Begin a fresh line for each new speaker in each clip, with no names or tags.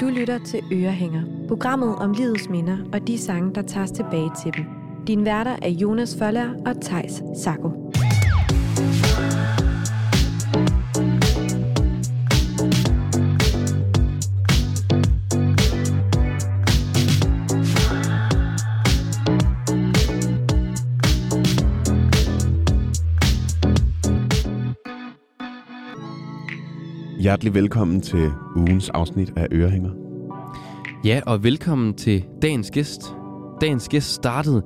Du lytter til Ørehænger, programmet om livets minder og de sange, der tages tilbage til dem. Din værter er Jonas Føller og Tejs Sako.
Hjertelig velkommen til ugens afsnit af Ørehænger.
Ja, og velkommen til dagens gæst. Dagens gæst startede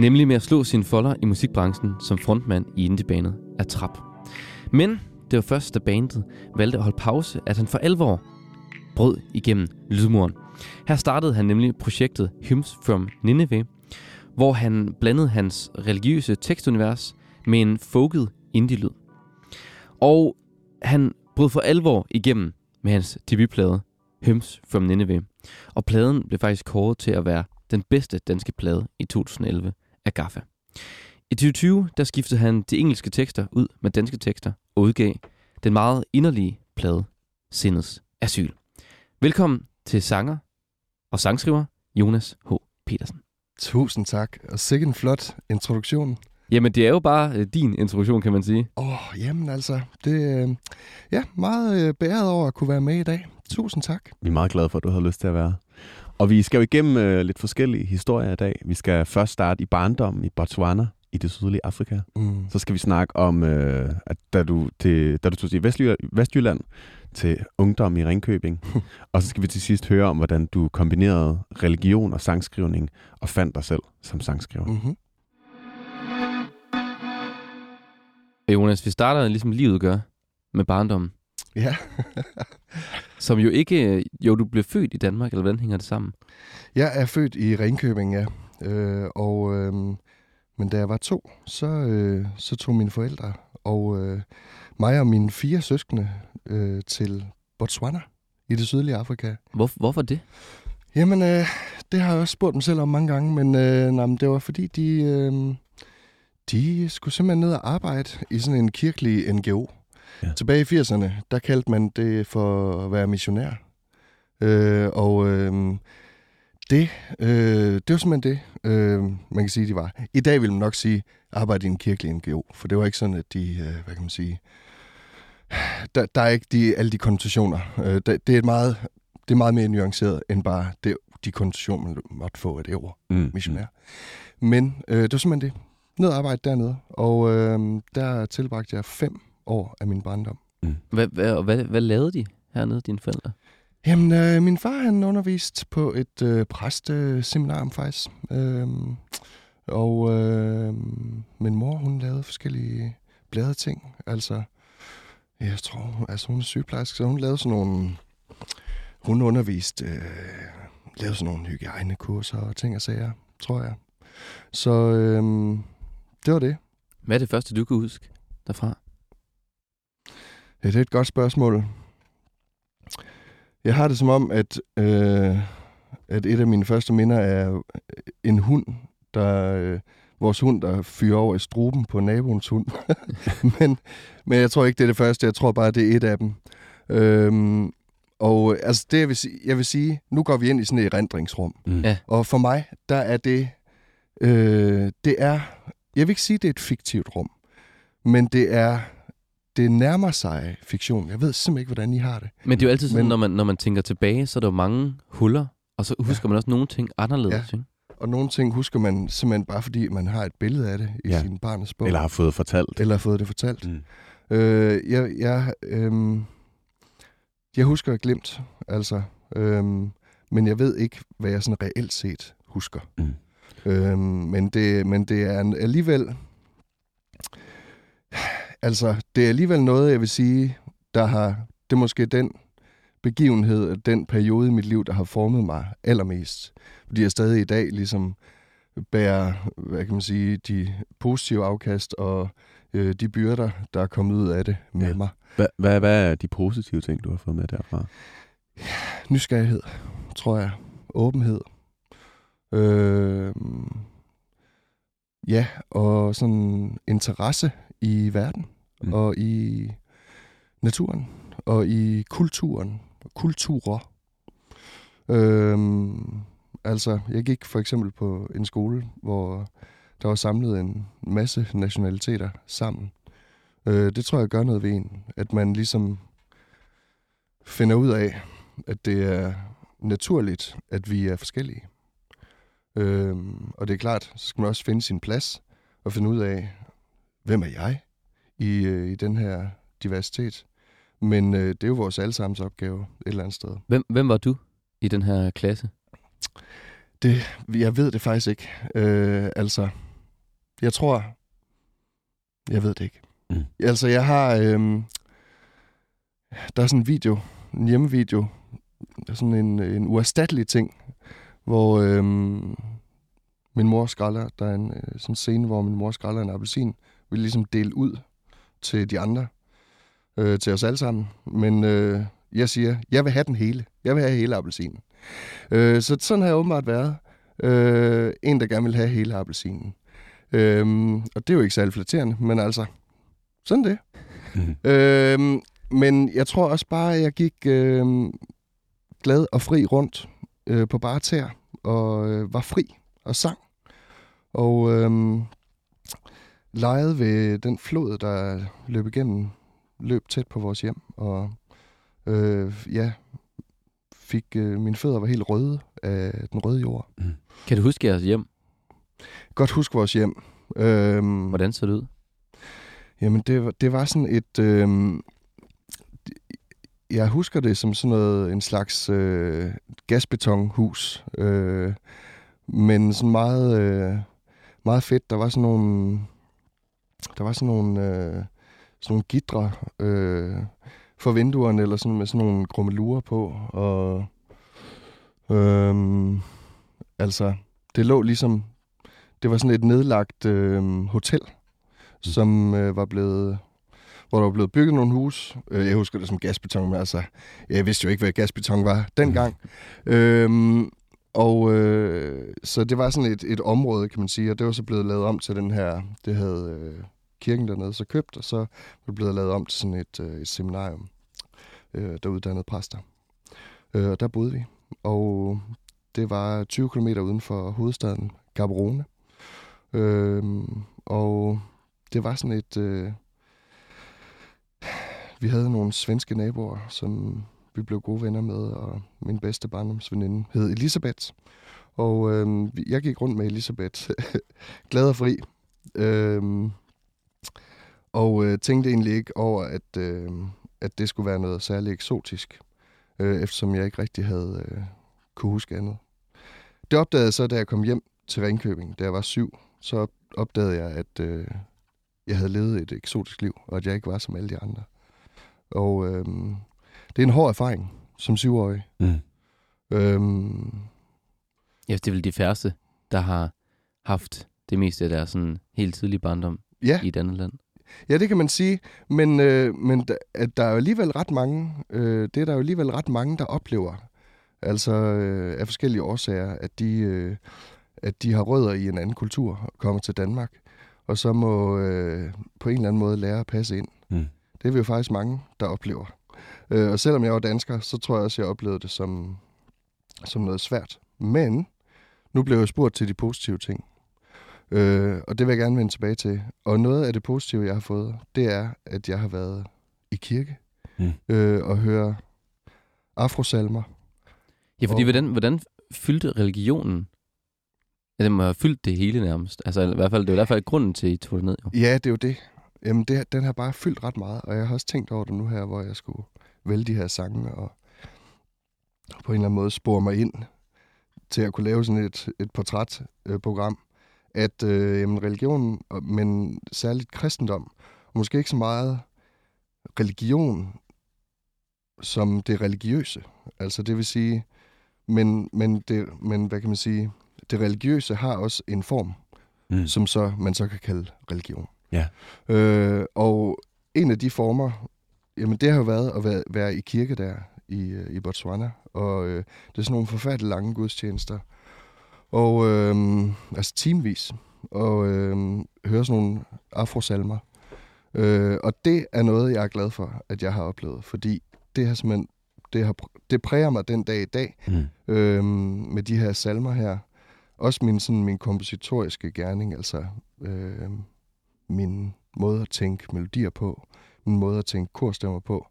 nemlig med at slå sine folder i musikbranchen som frontmand i indiebandet af Trap. Men det var først, da bandet valgte at holde pause, at han for alvor brød igennem lydmuren. Her startede han nemlig projektet Hymns from Nineveh, hvor han blandede hans religiøse tekstunivers med en folket indie-lyd. Og han brød for alvor igennem med hans debutplade, Hymns from Nineveh. Og pladen blev faktisk kåret til at være den bedste danske plade i 2011 af Gaffa. I 2020 der skiftede han de engelske tekster ud med danske tekster og udgav den meget inderlige plade Sindets Asyl. Velkommen til sanger og sangskriver Jonas H. Petersen.
Tusind tak, og sikke en flot introduktion.
Jamen, det er jo bare øh, din introduktion, kan man sige.
Åh, oh, jamen altså, det øh, ja, meget øh, beæret over at kunne være med i dag. Tusind tak.
Vi er meget glade for, at du har lyst til at være. Og vi skal jo igennem øh, lidt forskellige historier i dag. Vi skal først starte i barndommen i Botswana i det sydlige Afrika.
Mm.
Så skal vi snakke om, øh, at da du, til, da du tog til Vestjylland, Vestjylland til ungdom i Ringkøbing. og så skal vi til sidst høre om, hvordan du kombinerede religion og sangskrivning og fandt dig selv som sangskriver.
Mm-hmm.
Jonas, vi starter ligesom livet gør med barndommen.
Ja.
som jo ikke... Jo, du blev født i Danmark, eller hvordan hænger det sammen?
Jeg er født i Ringkøbing, ja. Øh, og, øh, men da jeg var to, så, øh, så tog mine forældre og øh, mig og mine fire søskende øh, til Botswana i det sydlige Afrika.
Hvor, hvorfor det?
Jamen, øh, det har jeg også spurgt dem selv om mange gange, men, øh, nej, men det var fordi, de, øh, de skulle simpelthen ned og arbejde i sådan en kirkelig NGO. Ja. Tilbage i 80'erne, der kaldte man det for at være missionær. Øh, og øh, det, øh, det var simpelthen det, øh, man kan sige, de var. I dag vil man nok sige, arbejde i en kirkelig NGO, for det var ikke sådan, at de, øh, hvad kan man sige, der, der er ikke de, alle de konnotationer. Øh, det, det, er et meget, det er meget mere nuanceret, end bare det, de konnotationer, man måtte få af det ord, mm. missionær. Men øh, det var simpelthen det. Ned og arbejde dernede, og øh, der tilbragte jeg fem år af min barndom.
Mm. Hvad, hvad, hvad, hvad lavede de hernede, dine forældre?
Jamen, øh, min far han underviste på et øh, præsteseminar faktisk. Øh, og øh, min mor, hun lavede forskellige blade ting. Altså, jeg tror, altså hun er sygeplejerske, så hun lavede sådan nogle... Hun underviste, øh, lavede sådan nogle hygiejnekurser og ting og sager, tror jeg. Så øh, det var det.
Hvad er det første, du kan huske derfra?
Ja, det er et godt spørgsmål. Jeg har det som om, at, øh, at et af mine første minder er en hund, der... Øh, vores hund, der fyrer over i struben på naboens hund. men, men jeg tror ikke, det er det første. Jeg tror bare, det er et af dem. Øhm, og altså, det jeg vil, sige, jeg vil sige, nu går vi ind i sådan et erindringsrum.
Mm. Ja.
Og for mig, der er det... Øh, det er... Jeg vil ikke sige, det er et fiktivt rum. Men det er det nærmer sig fiktion. Jeg ved simpelthen ikke, hvordan I har det.
Men det er jo altid sådan, Men, når, man, når man tænker tilbage, så er der jo mange huller, og så husker ja. man også nogle ting anderledes. Ja. Ikke?
Og nogle ting husker man simpelthen bare, fordi man har et billede af det i ja. sin barnes bog.
Eller har fået fortalt.
Eller har fået det fortalt. Mm. Øh, jeg, jeg, øh, jeg husker glimt, altså. Øh, men jeg ved ikke, hvad jeg sådan reelt set husker. Mm. Øh, men, det, men det er alligevel altså, det er alligevel noget, jeg vil sige, der har, det er måske den begivenhed, den periode i mit liv, der har formet mig allermest. Fordi jeg stadig i dag ligesom bærer, hvad kan man sige, de positive afkast og øh, de byrder, der er kommet ud af det med ja. mig.
Hvad, hvad, hvad er de positive ting, du har fået med derfra?
Nysgerrighed, tror jeg. Åbenhed. Øh, ja, og sådan interesse i verden mm. og i naturen og i kulturen, kulturer. Øhm, altså, jeg gik for eksempel på en skole, hvor der var samlet en masse nationaliteter sammen. Øh, det tror jeg gør noget ved en, at man ligesom finder ud af, at det er naturligt, at vi er forskellige. Øhm, og det er klart, så skal man også finde sin plads og finde ud af, hvem er jeg i, øh, i den her diversitet. Men øh, det er jo vores allesammens opgave et eller andet sted.
Hvem, hvem var du i den her klasse?
Det, jeg ved det faktisk ikke. Øh, altså, jeg tror... Jeg ved det ikke.
Mm.
Altså, jeg har... Øh, der er sådan en video, en hjemmevideo, der er sådan en, en uerstattelig ting, hvor øh, min mor skralder, der er en øh, sådan en scene, hvor min mor skralder en appelsin, vil ligesom dele ud til de andre, øh, til os alle sammen. Men øh, jeg siger, jeg vil have den hele. Jeg vil have hele appelsinen. Øh, så sådan har jeg åbenbart været. Øh, en, der gerne vil have hele appelsinen. Øh, og det er jo ikke særlig flatterende, men altså, sådan det.
Mm.
Øh, men jeg tror også bare, at jeg gik øh, glad og fri rundt øh, på bare tær, og øh, var fri og sang. Og øh, legede ved den flod, der løb igennem, løb tæt på vores hjem, og øh, ja, fik, øh, mine fødder var helt røde af den røde jord.
Kan du huske jeres hjem?
Godt huske vores hjem. Øh,
Hvordan så det ud?
Jamen, det var, det var sådan et... Øh, jeg husker det som sådan noget, en slags øh, gasbetonhus. Øh, men sådan meget, øh, meget fedt. Der var sådan nogle... Der var sådan nogle, øh, sådan nogle gitre øh, for vinduerne, eller sådan med sådan nogle grummelurer på. Og øh, altså, det lå ligesom... Det var sådan et nedlagt øh, hotel, som øh, var blevet hvor der var blevet bygget nogle hus. Øh, jeg husker det som gasbeton, men altså, jeg vidste jo ikke, hvad gasbeton var dengang. øhm, og øh, så det var sådan et, et område, kan man sige, og det var så blevet lavet om til den her, det havde øh, kirken dernede så købt, og så var det blevet lavet om til sådan et, øh, et seminarium, øh, der uddannede præster. Øh, og der boede vi, og det var 20 km uden for hovedstaden, Gaborone. Øh, og det var sådan et... Øh, vi havde nogle svenske naboer, som vi blev gode venner med, og min bedste barndomsveninde hed Elisabeth. Og øh, jeg gik rundt med Elisabeth, glad og fri. Øh, og øh, tænkte egentlig ikke over, at, øh, at det skulle være noget særligt eksotisk, øh, eftersom jeg ikke rigtig havde øh, kunne huske andet. Det opdagede jeg så, da jeg kom hjem til Ringkøbing, da jeg var syv. Så opdagede jeg, at øh, jeg havde levet et eksotisk liv, og at jeg ikke var som alle de andre. Og øhm, det er en hård erfaring som syvårig.
Mm.
Øhm,
Ja, det er vel de færreste, der har haft det meste af deres sådan helt tidlige barndom
ja,
i et andet land.
ja, det kan man sige. Men, øh, men der, at der er jo alligevel ret mange, øh, det er der jo alligevel ret mange, der oplever. Altså øh, af forskellige årsager, at de, øh, at de har rødder i en anden kultur og kommer til Danmark. Og så må øh, på en eller anden måde lære at passe ind.
Mm.
Det er vi jo faktisk mange, der oplever. Øh, og selvom jeg var dansker, så tror jeg også, jeg oplevede det som, som noget svært. Men nu blev jeg spurgt til de positive ting. Øh, og det vil jeg gerne vende tilbage til. Og noget af det positive, jeg har fået, det er, at jeg har været i kirke
Mm.
øh, og høre afrosalmer.
Ja, fordi
Og-
hvordan, hvordan fyldte religionen? Ja, den må have fyldt det hele nærmest. Altså i hvert fald, det er i hvert fald grunden til, at I tog det ned. Jo.
Ja, det er jo det. Jamen, det, den har bare fyldt ret meget, og jeg har også tænkt over det nu her, hvor jeg skulle vælge de her sange, og på en eller anden måde spore mig ind til at kunne lave sådan et, et portrætprogram, at øh, jamen, religion, men særligt kristendom, og måske ikke så meget religion som det religiøse. Altså det vil sige, men, men, det, men hvad kan man sige, det religiøse har også en form,
Mm.
som så man så kan kalde religion.
Ja.
Øh, og en af de former, jamen det har jo været at være, være i kirke der i, øh, i Botswana, og øh, det er sådan nogle forfærdeligt lange gudstjenester, og øh, altså teamvis, og øh, høre sådan nogle afrosalmer. Øh, og det er noget, jeg er glad for, at jeg har oplevet, fordi det har simpelthen det, har, det præger mig den dag i dag,
Mm.
øhm, med de her salmer her. Også min, sådan, min kompositoriske gerning, altså øh, min måde at tænke melodier på, min måde at tænke korstemmer på,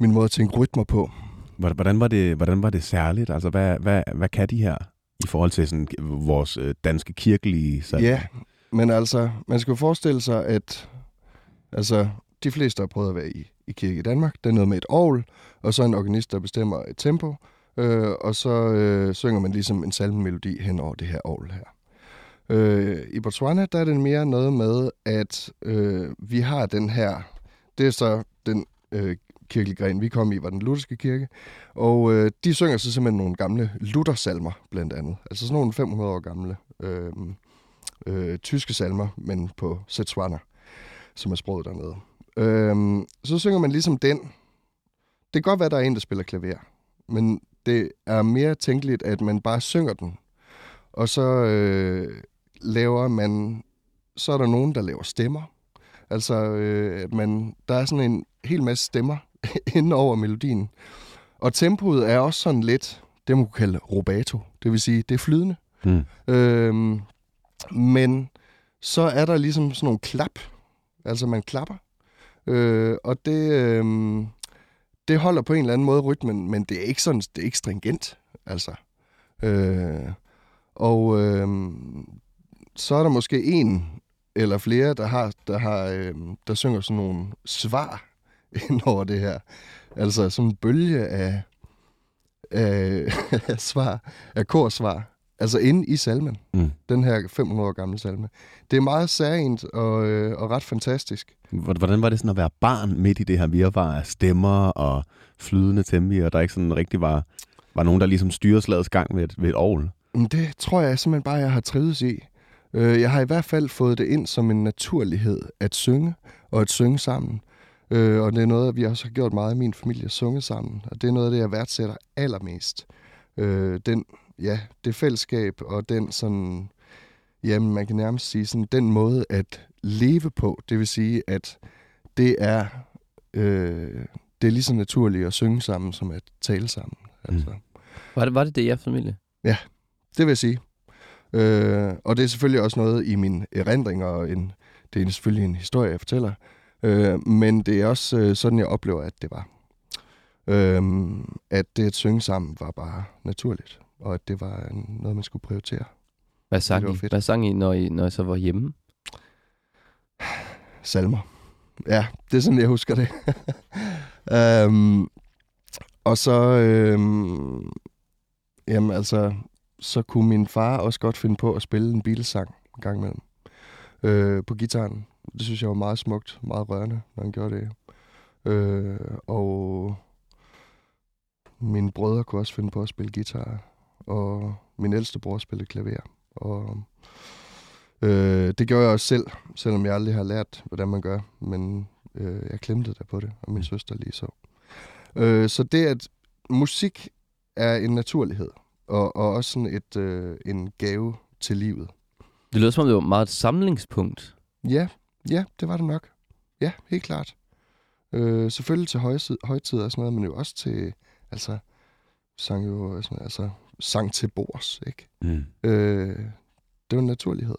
min måde at tænke rytmer på.
Hvordan var det, hvordan var det særligt? Altså, hvad, hvad, hvad kan de her i forhold til sådan, vores øh, danske kirkelige salmer?
Ja, men altså, man skal jo forestille sig, at altså, de fleste har prøvet at være i, i kirke i Danmark. Det er noget med et ovl, og så en organist, der bestemmer et tempo, øh, og så øh, synger man ligesom en salmemelodi hen over det her ovl her. Øh, I Botswana, der er det mere noget med, at øh, vi har den her, det er så den øh, kirkelige gren, vi kom i, var den lutherske kirke, og øh, de synger så simpelthen nogle gamle Luther-salmer, blandt andet. Altså sådan nogle 500 år gamle øh, øh, tyske salmer, men på Setswana, som er sproget dernede. Øh, så synger man ligesom den. Det kan godt være, der er en, der spiller klaver, men det er mere tænkeligt, at man bare synger den, og så øh, laver man, så er der nogen, der laver stemmer. Altså, øh, man, der er sådan en hel masse stemmer inde over melodien. Og tempoet er også sådan lidt, det man kunne kalde rubato. Det vil sige, det er flydende.
Mm.
Øhm, men så er der ligesom sådan nogle klap. Altså, man klapper. Øh, og det, øhm, det holder på en eller anden måde rytmen, men det er ikke sådan, det er ikke stringent. Altså. Øh, og øh, så er der måske en eller flere, der har, der har, øh, der synger sådan nogle svar ind over det her. Altså sådan en bølge af, af, af svar, af korsvar. Altså inde i salmen.
Mm.
Den her 500 år gamle salme. Det er meget særligt og, øh, og ret fantastisk.
Hvordan var det sådan at være barn midt i det her virvar af stemmer og flydende tempi, og der ikke sådan rigtig var, var nogen, der ligesom styrer slagets gang ved et, ved et ovl?
Det tror jeg simpelthen bare, jeg har trives i. Øh, Jeg har i hvert fald fået det ind som en naturlighed at synge, og at synge sammen. Øh, Og det er noget, vi også har gjort meget i min familie, at synge sammen. Og det er noget af det, jeg værdsætter allermest. Øh, Den, ja, det fællesskab og den sådan, jamen man kan nærmest sige sådan, den måde at leve på. Det vil sige, at det er, øh, det er lige så naturligt at synge sammen, som at tale sammen. Altså.
Var det, var det det i jeres familie?
Det vil jeg sige. Øh, og det er selvfølgelig også noget i min erindring, og en, det er selvfølgelig en historie, jeg fortæller. Øh, men det er også øh, sådan, jeg oplever, at det var. Øh, at det at synge sammen var bare naturligt, og at det var noget, man skulle prioritere.
Hvad sang,
var
I?
fedt.
Hvad sang I, når I, når I så var hjemme?
Salmer. Ja, det er sådan, jeg husker det. øhm, og så, øhm, jamen altså, så kunne min far også godt finde på at spille en bilsang en gang imellem øh, på gitaren. Det synes jeg var meget smukt, meget rørende, når han gjorde det. Øh, og mine brødre kunne også finde på at spille guitar, og min ældste bror spillede klaver. Og øh, det gjorde jeg også selv, selvom jeg aldrig har lært, hvordan man gør. Men øh, jeg klemte der på det, og min søster lige så. Øh, så det, at musik er en naturlighed, og, og også sådan et, øh, en gave til livet.
Det lyder som om, det var meget et samlingspunkt.
Ja, ja, det var det nok. Ja, helt klart. Øh, selvfølgelig til højtid, højtider og sådan noget, men jo også til, altså, sang jo sådan, altså, sang til bords, ikke?
Mm.
Øh, det var en naturlighed.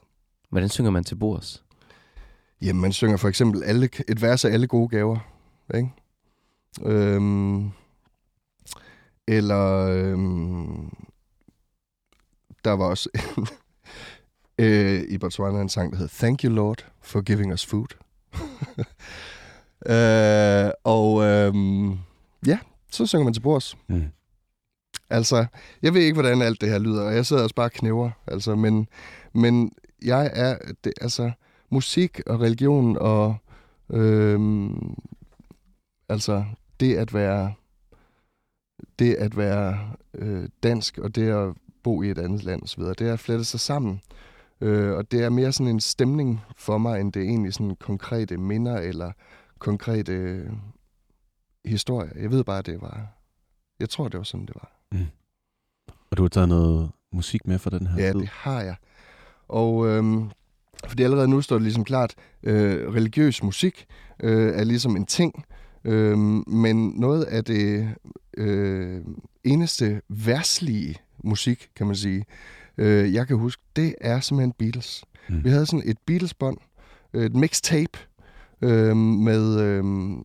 Hvordan synger man til bords?
Jamen, man synger for eksempel alle, et vers af alle gode gaver, ikke? Øhm, eller øhm, der var også en, øh, i Botswana en sang, der hed Thank you Lord for giving us food. øh, og øhm, ja, så synger man til bords.
Mm.
Altså, jeg ved ikke, hvordan alt det her lyder, og jeg sidder også bare og knæver, altså, men, men jeg er, det, altså, musik og religion og, øhm, altså, det at være, det at være øh, dansk, og det at bo i et andet land osv., det er at flette sig sammen. Øh, og det er mere sådan en stemning for mig, end det er egentlig sådan konkrete minder eller konkrete øh, historier. Jeg ved bare, det var... Jeg tror, det var sådan, det var.
Og du har taget noget musik med for den her
Ja,
tid?
det har jeg. Og øhm, fordi allerede nu står det ligesom klart, øh, religiøs musik øh, er ligesom en ting, øh, men noget af det øh, eneste verslige musik, kan man sige, øh, jeg kan huske, det er simpelthen Beatles. Mm. Vi havde sådan et Beatles-bånd, et mixtape, øh, med, øh,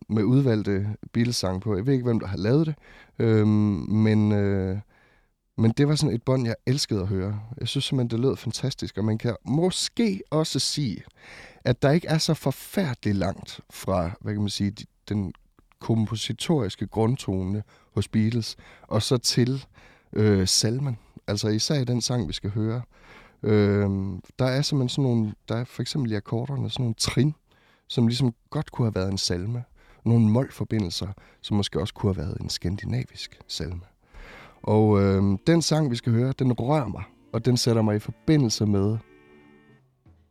med udvalgte Beatles-sange på. Jeg ved ikke, hvem der har lavet det, øh, men, øh, men det var sådan et bånd, jeg elskede at høre. Jeg synes simpelthen, det lød fantastisk, og man kan måske også sige, at der ikke er så forfærdeligt langt fra, hvad kan man sige, den kompositoriske grundtone hos Beatles, og så til øh, salmen. Altså især i den sang, vi skal høre. Øh, der er simpelthen sådan nogle, der er for eksempel i akkorderne sådan nogle trin, som ligesom godt kunne have været en salme. Nogle målforbindelser, som måske også kunne have været en skandinavisk salme. Og øh, den sang, vi skal høre, den rører mig, og den sætter mig i forbindelse med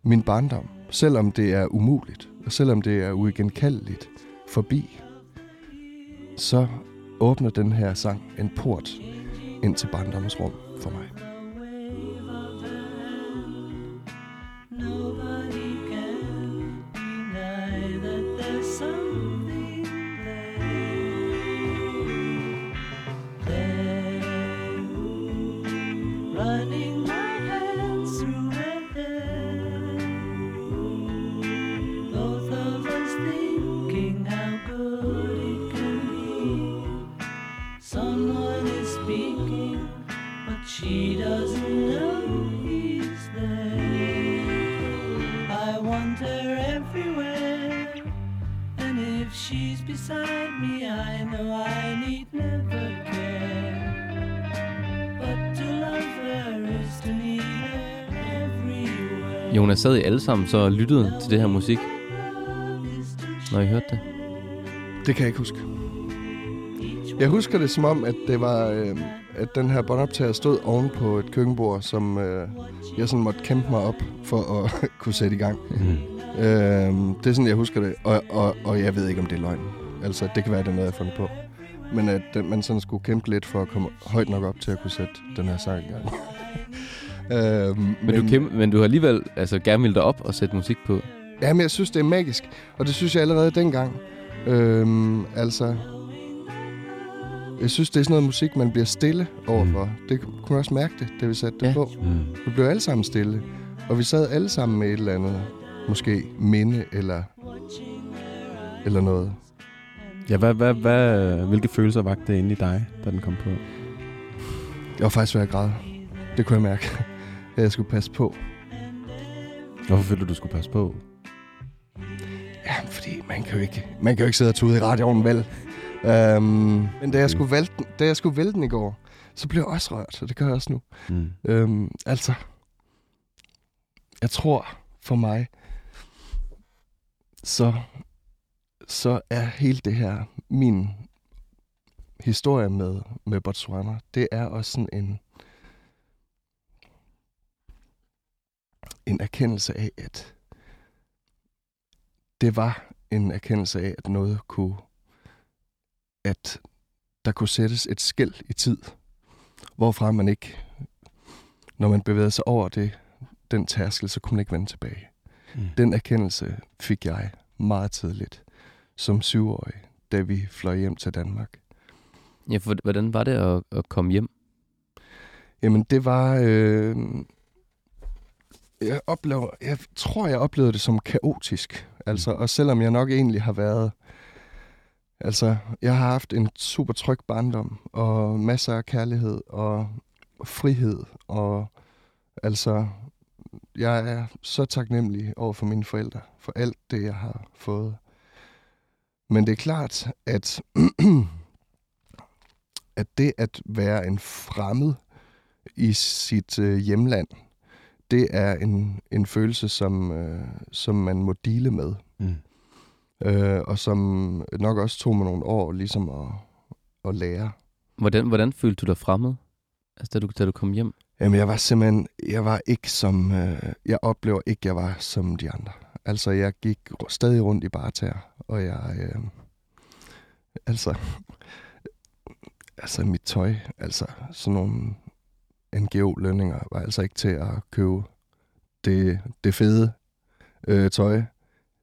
min barndom. Selvom det er umuligt, og selvom det er uigenkaldeligt forbi, så åbner den her sang en port ind til barndommens rum for mig.
Jonas, sad I alle sammen så og lyttede til det her musik, når I hørte det?
Det kan jeg ikke huske. Jeg husker det som om, at det var, øh, at den her båndoptager stod oven på et køkkenbord, som øh, jeg sådan måtte kæmpe mig op for at kunne sætte i gang. Mm. Øh, det er sådan, jeg husker det, og, og, og jeg ved ikke, om det er løgn. Altså, det kan være, det er noget, jeg har fundet på. Men at den, man sådan skulle kæmpe lidt for at komme højt nok op til at kunne sætte den her sang i gang.
øhm, men, men, du kæmpe, men du har alligevel altså, gerne vil dig op og sætte musik på.
Ja, men jeg synes, det er magisk. Og det synes jeg allerede dengang. Øhm, altså, jeg synes, det er sådan noget musik, man bliver stille overfor. Mm. Det kunne man også mærke det, da vi satte det ja. på. Mm. Vi blev alle sammen stille. Og vi sad alle sammen med et eller andet, måske minde eller, eller noget.
Ja, hvad, hvad, hvad, hvilke følelser vagte det inde i dig, da den kom på?
Jeg var faktisk ved at græde. Det kunne jeg mærke, at jeg skulle passe på.
Hvorfor følte du, du skulle passe på?
Ja, fordi man kan jo ikke, man kan jo ikke sidde og tude i radioen, vel? Um, men da jeg, skulle vælte den, da jeg skulle vælte den i går, så blev jeg også rørt, og det gør jeg også nu. Mm. Um, altså, jeg tror for mig, så, så er hele det her, min historie med, med Botswana, det er også sådan en, en erkendelse af, at det var en erkendelse af, at noget kunne, at der kunne sættes et skæld i tid, hvorfra man ikke, når man bevægede sig over det, den tærskel, så kunne man ikke vende tilbage. Mm. Den erkendelse fik jeg meget tidligt, som syvårig, da vi fløj hjem til Danmark.
Ja, for hvordan var det at, at komme hjem?
Jamen, det var... Øh, jeg, oplever, jeg tror, jeg oplevede det som kaotisk. Altså, og selvom jeg nok egentlig har været... Altså, jeg har haft en super tryg barndom, og masser af kærlighed, og frihed, og altså, jeg er så taknemmelig over for mine forældre, for alt det, jeg har fået. Men det er klart, at, at det at være en fremmed i sit øh, hjemland, det er en, en følelse, som, øh, som man må dele med. Mm. Øh, og som nok også tog mig nogle år ligesom at, at lære.
Hvordan, hvordan følte du dig fremmed, altså, da, du, da du kom hjem?
Jamen, jeg var simpelthen, jeg var ikke som, øh, jeg oplever ikke, jeg var som de andre. Altså, jeg gik stadig rundt i barter, og jeg, øh, altså, altså mit tøj, altså sådan nogle NGO-lønninger var altså ikke til at købe det, det fede øh, tøj. Jeg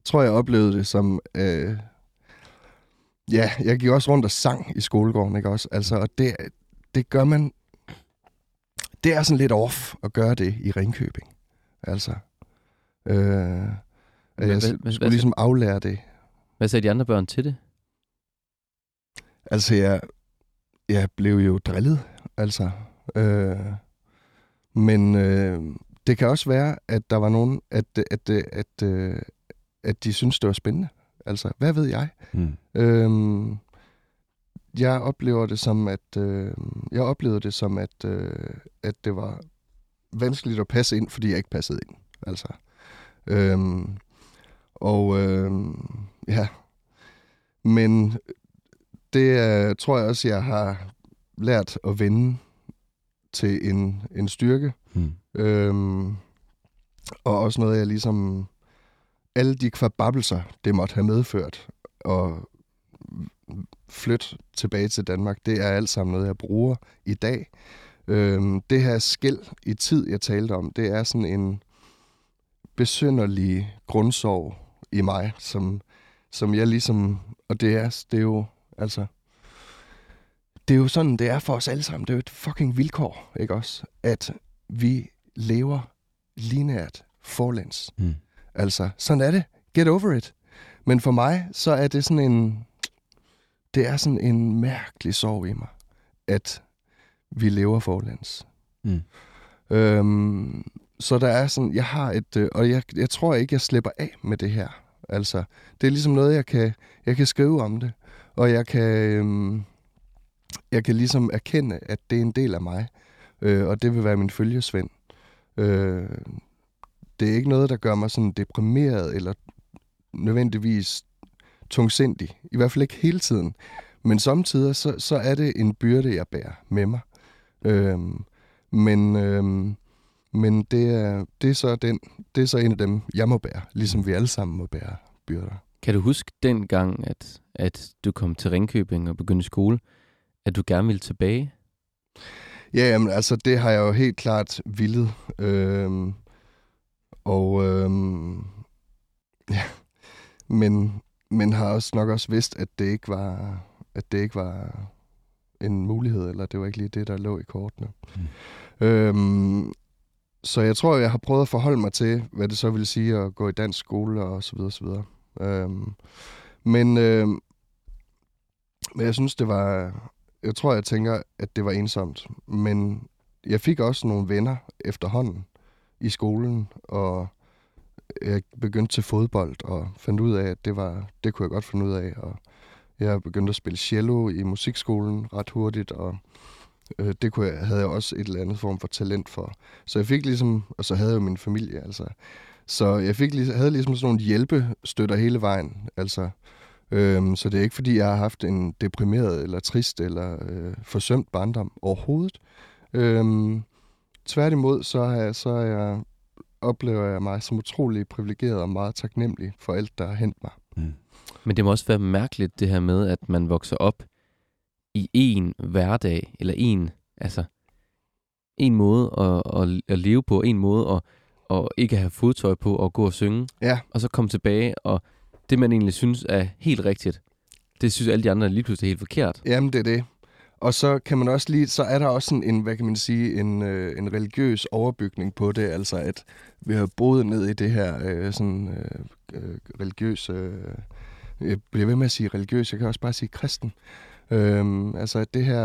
tror, jeg oplevede det som... Øh, ja, jeg gik også rundt og sang i skolegården, ikke også? Altså, og det, det gør man... Det er sådan lidt off at gøre det i Ringkøbing. Altså, øh, at jeg
hvad-
skulle
hvad-
ligesom aflære det.
Hvad sagde de andre børn til det?
Altså, jeg, jeg blev jo drillet, altså. Øh, men øh, det kan også være, at der var nogen, at, at, at, at, øh, at de synes det var spændende. Altså, hvad ved jeg?
Mm.
Øhm, jeg oplever det som, at øh, jeg oplevede det som, at, øh, at det var vanskeligt at passe ind, fordi jeg ikke passede ind. Altså. Øhm, og øhm, ja, men det øh, tror jeg også, jeg har lært at vende til en, en styrke.
Mm.
Øhm, og også noget, jeg ligesom... Alle de kvababelser, det måtte have medført, og flytte tilbage til Danmark, det er alt sammen noget, jeg bruger i dag. Øhm, det her skæld i tid, jeg talte om, det er sådan en besynderlig grundsorg i mig, som, som jeg ligesom... Og det er, det er jo, altså... Det er jo sådan, det er for os alle sammen. Det er jo et fucking vilkår, ikke også? At vi lever lineært forlæns.
Mm.
Altså, sådan er det. Get over it. Men for mig, så er det sådan en... Det er sådan en mærkelig sorg i mig, at vi lever forlæns.
Mm.
Øhm, så der er sådan, jeg har et, øh, og jeg, jeg tror ikke, jeg slipper af med det her. Altså, det er ligesom noget, jeg kan, jeg kan skrive om det, og jeg kan, øhm, jeg kan ligesom erkende, at det er en del af mig, øh, og det vil være min følgesvend. Øh, det er ikke noget, der gør mig sådan deprimeret eller nødvendigvis tungsindig. I hvert fald ikke hele tiden. Men samtidig så, så er det en byrde, jeg bærer med mig. Øhm, men øhm, men det, er, det, er så den, det er så en af dem, jeg må bære. Ligesom vi alle sammen må bære byrder.
Kan du huske dengang, at, at du kom til Ringkøbing og begyndte skole, at du gerne ville tilbage?
Ja, jamen, altså det har jeg jo helt klart villet. Øhm, og øhm, ja, men, men har også nok også vidst, at det ikke var, at det ikke var en mulighed, eller det var ikke lige det, der lå i kortene.
Mm.
Øhm, så jeg tror, jeg har prøvet at forholde mig til, hvad det så vil sige at gå i dansk skole og så videre, så videre. Øhm, men, øhm, men jeg synes, det var... Jeg tror, jeg tænker, at det var ensomt. Men jeg fik også nogle venner efterhånden i skolen, og jeg begyndte til fodbold og fandt ud af, at det var det kunne jeg godt finde ud af. Og jeg begyndte at spille cello i musikskolen ret hurtigt, og øh, det kunne jeg, havde jeg også et eller andet form for talent for. Så jeg fik ligesom, og så havde jeg jo min familie, altså. Så jeg fik, havde ligesom sådan nogle hjælpestøtter hele vejen, altså. Øhm, så det er ikke, fordi jeg har haft en deprimeret eller trist eller øh, forsømt barndom overhovedet. Øhm, tværtimod, så, har jeg, så er jeg, oplever jeg mig som utrolig privilegeret og meget taknemmelig for alt, der har hent mig.
Mm.
Men det må også være mærkeligt, det her med, at man vokser op i en hverdag, eller en, altså, en måde at, at, at leve på, en måde at, at ikke have fodtøj på og gå og synge,
Ja,
og så komme tilbage, og det, man egentlig synes er helt rigtigt, det synes alle de andre lige pludselig er helt forkert.
Jamen, det er det. Og så kan man også lige, så er der også en, hvad kan man sige, en, øh, en religiøs overbygning på det, altså at vi har boet ned i det her øh, sådan øh, øh, religiøse, øh, jeg bliver ved med at sige religiøs, jeg kan også bare sige kristen. Øhm, altså at det her,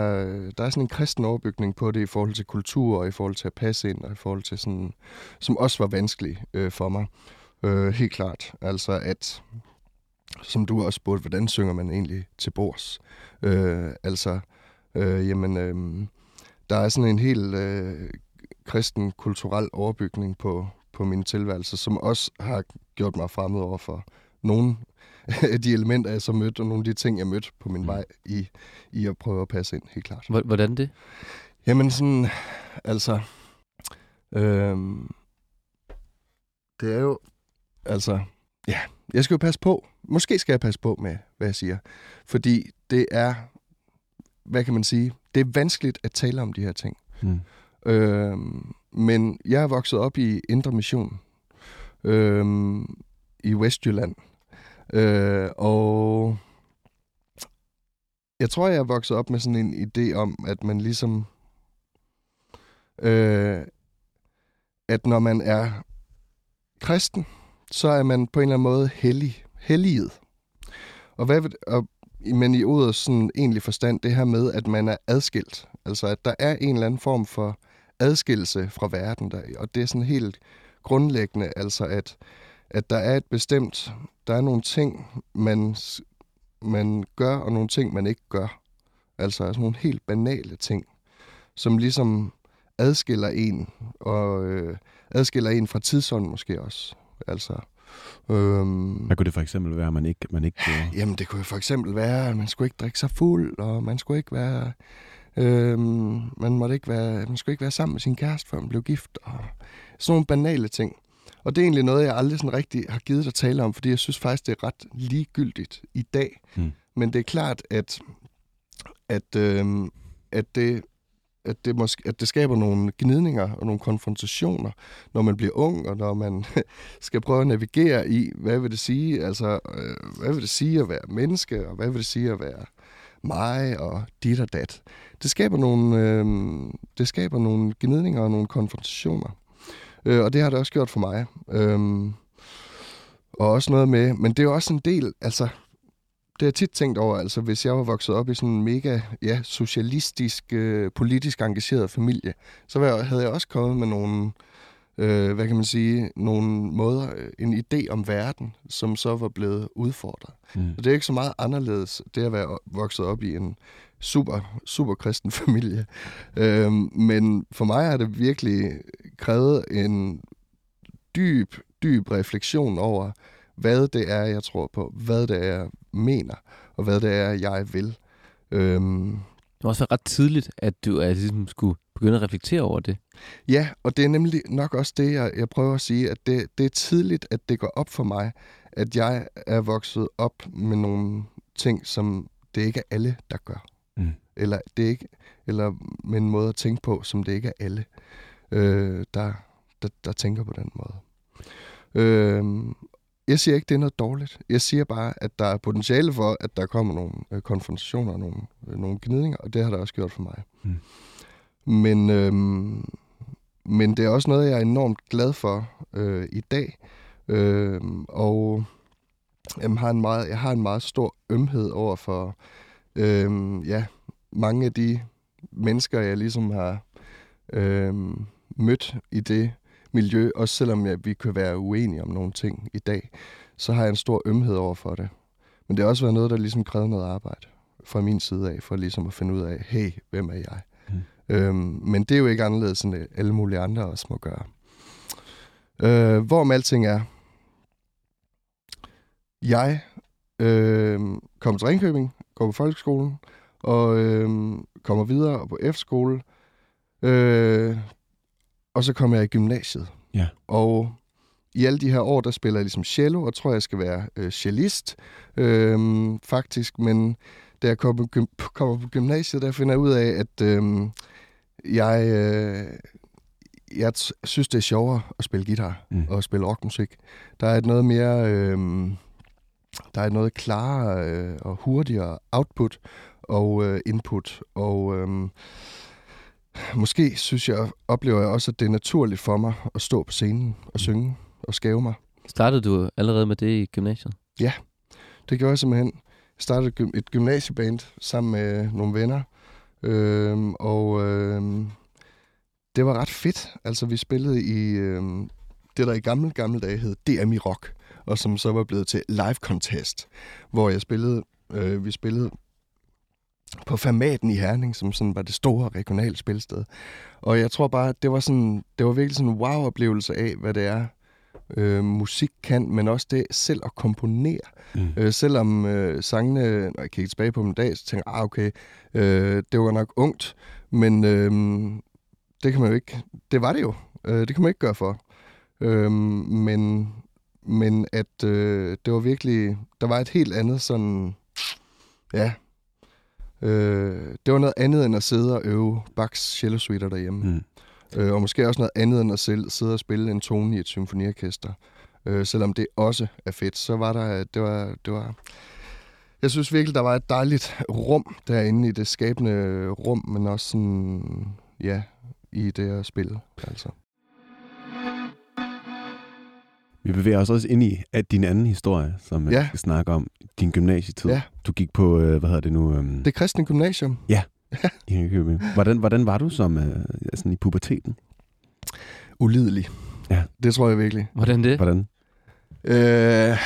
der er sådan en kristen overbygning på det i forhold til kultur og i forhold til at passe ind og i forhold til sådan, som også var vanskelig øh, for mig. Øh, helt klart. Altså at, som du også spurgte, hvordan synger man egentlig til bords? Øh, altså, øh, jamen, øh, der er sådan en helt øh, kristen kulturel overbygning på, på min tilværelse, som også har gjort mig fremmed over for nogle af de elementer, jeg så mødte, og nogle af de ting, jeg mødte på min
Mm.
vej i, i at prøve at passe ind, helt klart.
Hvor- Hvordan det?
Jamen sådan, altså, øhm, det er jo, altså, ja, jeg skal jo passe på. Måske skal jeg passe på med, hvad jeg siger. Fordi det er, hvad kan man sige, det er vanskeligt at tale om de her ting.
Mm.
Øhm, men jeg er vokset op i Indre Mission øhm, i Vestjylland. Øh, og jeg tror, jeg er vokset op med sådan en idé om, at man ligesom... Øh, at når man er kristen, så er man på en eller anden måde hellig, helliget. Og hvad, og, men i ordets sådan egentlig forstand, det her med, at man er adskilt. Altså, at der er en eller anden form for adskillelse fra verden. Der, og det er sådan helt grundlæggende, altså at, at der er et bestemt, der er nogle ting, man, man gør, og nogle ting, man ikke gør. Altså, altså nogle helt banale ting, som ligesom adskiller en, og øh, adskiller en fra tidsånden måske også. Altså,
øhm, Hvad kunne det for eksempel være, man ikke, man ikke gjorde?
Jamen, det kunne for eksempel være, at man skulle ikke drikke sig fuld, og man skulle ikke være... Øhm, man, måtte ikke være, man skulle ikke være sammen med sin kæreste, før man blev gift, og sådan nogle banale ting. Og det er egentlig noget, jeg aldrig sådan rigtig har givet at tale om, fordi jeg synes faktisk, det er ret ligegyldigt i dag. Hmm. Men det er klart, at, at, øhm, at det at det, måske, at det skaber nogle gnidninger og nogle konfrontationer, når man bliver ung, og når man skal prøve at navigere i, hvad vil det sige, altså, øh, hvad vil det sige at være menneske, og hvad vil det sige at være mig, og dit og dat. Det skaber nogle, øh, det skaber nogle gnidninger og nogle konfrontationer. Øh, og det har det også gjort for mig. Øh, og også noget med, men det er jo også en del, altså, det har jeg tit tænkt over, altså hvis jeg var vokset op i sådan en mega ja, socialistisk, øh, politisk engageret familie, så havde jeg også kommet med nogle, øh, hvad kan man sige, nogle måder, en idé om verden, som så var blevet udfordret. Mm. Og det er ikke så meget anderledes, det at være vokset op i en super, super kristen familie. Øh, men for mig har det virkelig krævet en dyb, dyb refleksion over, hvad det er, jeg tror på, hvad det er, jeg mener, og hvad det er, jeg vil. Øhm,
det var også ret tidligt, at du at ligesom skulle begynde at reflektere over det.
Ja, og det er nemlig nok også det, jeg, jeg prøver at sige, at det, det er tidligt, at det går op for mig, at jeg er vokset op med nogle ting, som det ikke er alle, der gør. Mm. Eller, det er ikke, eller med en måde at tænke på, som det ikke er alle, øh, der, der, der tænker på den måde. Øh, jeg siger ikke, det er noget dårligt. Jeg siger bare, at der er potentiale for, at der kommer nogle øh, konfrontationer og nogle, øh, nogle gnidninger, og det har der også gjort for mig. Mm. Men, øh, men det er også noget, jeg er enormt glad for øh, i dag. Øh, og jeg har, en meget, jeg har en meget stor ømhed over for øh, ja, mange af de mennesker, jeg ligesom har øh, mødt i det miljø, også selvom ja, vi kan være uenige om nogle ting i dag, så har jeg en stor ømhed over for det. Men det har også været noget, der ligesom krævede noget arbejde fra min side af, for ligesom at finde ud af, hey, hvem er jeg? Mm. Øhm, men det er jo ikke anderledes, end alle mulige andre også må gøre. Øh, hvorom alting er, jeg øh, kommer til Ringkøbing, går på folkeskolen, og øh, kommer videre på F-skole. Øh, og så kom jeg i gymnasiet. Ja. Og i alle de her år, der spiller jeg ligesom cello, og tror, jeg skal være øh, cellist, øh, faktisk. Men da jeg kommer på, kommer på gymnasiet, der finder jeg ud af, at øh, jeg, øh, jeg synes, det er sjovere at spille guitar mm. og spille rockmusik. Der er et noget mere... Øh, der er noget klarere øh, og hurtigere output og øh, input. Og... Øh, Måske synes jeg, oplever jeg også, at det er naturligt for mig at stå på scenen og synge og skæve mig.
Startede du allerede med det i gymnasiet?
Ja, det gjorde jeg simpelthen. Jeg startede et gymnasieband sammen med nogle venner, øhm, og øhm, det var ret fedt. Altså, vi spillede i øhm, det, der i gamle, gamle dage hed DMI Rock, og som så var blevet til Live Contest, hvor jeg spillede, øh, vi spillede på Formaten i Herning, som sådan var det store regionale spilsted. Og jeg tror bare, det var, sådan, det var virkelig sådan en wow-oplevelse af, hvad det er, øh, musik kan, men også det selv at komponere. Mm. Øh, selvom øh, sangene, når jeg kigger tilbage på dem i dag, så tænker jeg, ah, okay, øh, det var nok ungt, men øh, det kan man jo ikke, det var det jo. Øh, det kan man ikke gøre for. Øh, men, men at øh, det var virkelig, der var et helt andet sådan, ja, Øh, det var noget andet end at sidde og øve Bachs cello suiter derhjemme. Mm. Øh, og måske også noget andet end at sidde og spille en tone i et symfoniorkester. Øh, selvom det også er fedt, så var der, det var, det var, jeg synes virkelig, der var et dejligt rum derinde i det skabende rum, men også sådan, ja, i det at spille. Altså.
Vi bevæger os også ind i at din anden historie, som ja.
Ja.
vi skal snakke om. Din gymnasietid.
Ja.
Du gik på, øh, hvad hedder det nu? Øhm,
Det kristne gymnasium.
i Ringkøbing. Hvordan, hvordan var du som øh, sådan i puberteten?
Ulidelig.
Ja.
Det tror jeg virkelig.
Hvordan det?
Hvordan?
Øh,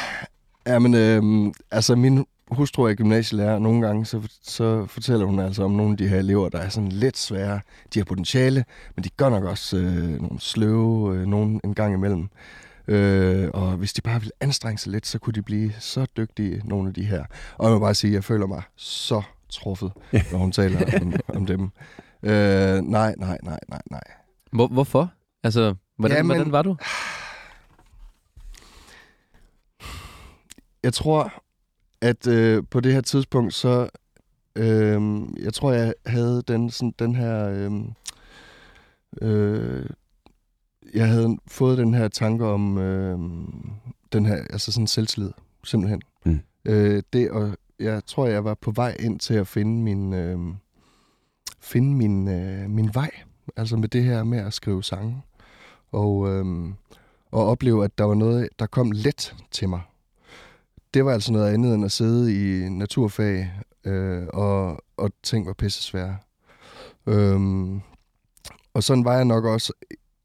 jamen, øh, altså min hustru er gymnasielærer, og nogle gange så, så fortæller hun altså om nogle af de her elever, der er sådan lidt svære. De har potentiale, men de gør nok også øh, nogle sløve, øh, nogen en gang imellem. Øh, og hvis de bare ville anstrenge sig lidt, så kunne de blive så dygtige, nogle af de her. Og jeg må bare sige, at jeg føler mig så truffet,
Ja.
når hun taler om, om dem. Øh, nej, nej, nej, nej, nej.
Hvor, hvorfor? Altså, hvordan,
Jamen-
hvordan var du?
jeg tror, at øh, på det her tidspunkt, så øh, jeg tror, jeg havde den, sådan, den her... Øh, øh, jeg havde fået den her tanke om øh, den her, altså sådan selvtillid, simpelthen.
Mm.
Øh, det, og jeg tror, jeg var på vej ind til at finde min, øh, finde min, øh, min vej. Altså med det her med at skrive sange. Og, øh, og opleve, at der var noget, der kom let til mig det var altså noget andet end at sidde i naturfag, øh, og, og ting var pisse svære. Øhm, og sådan var jeg nok også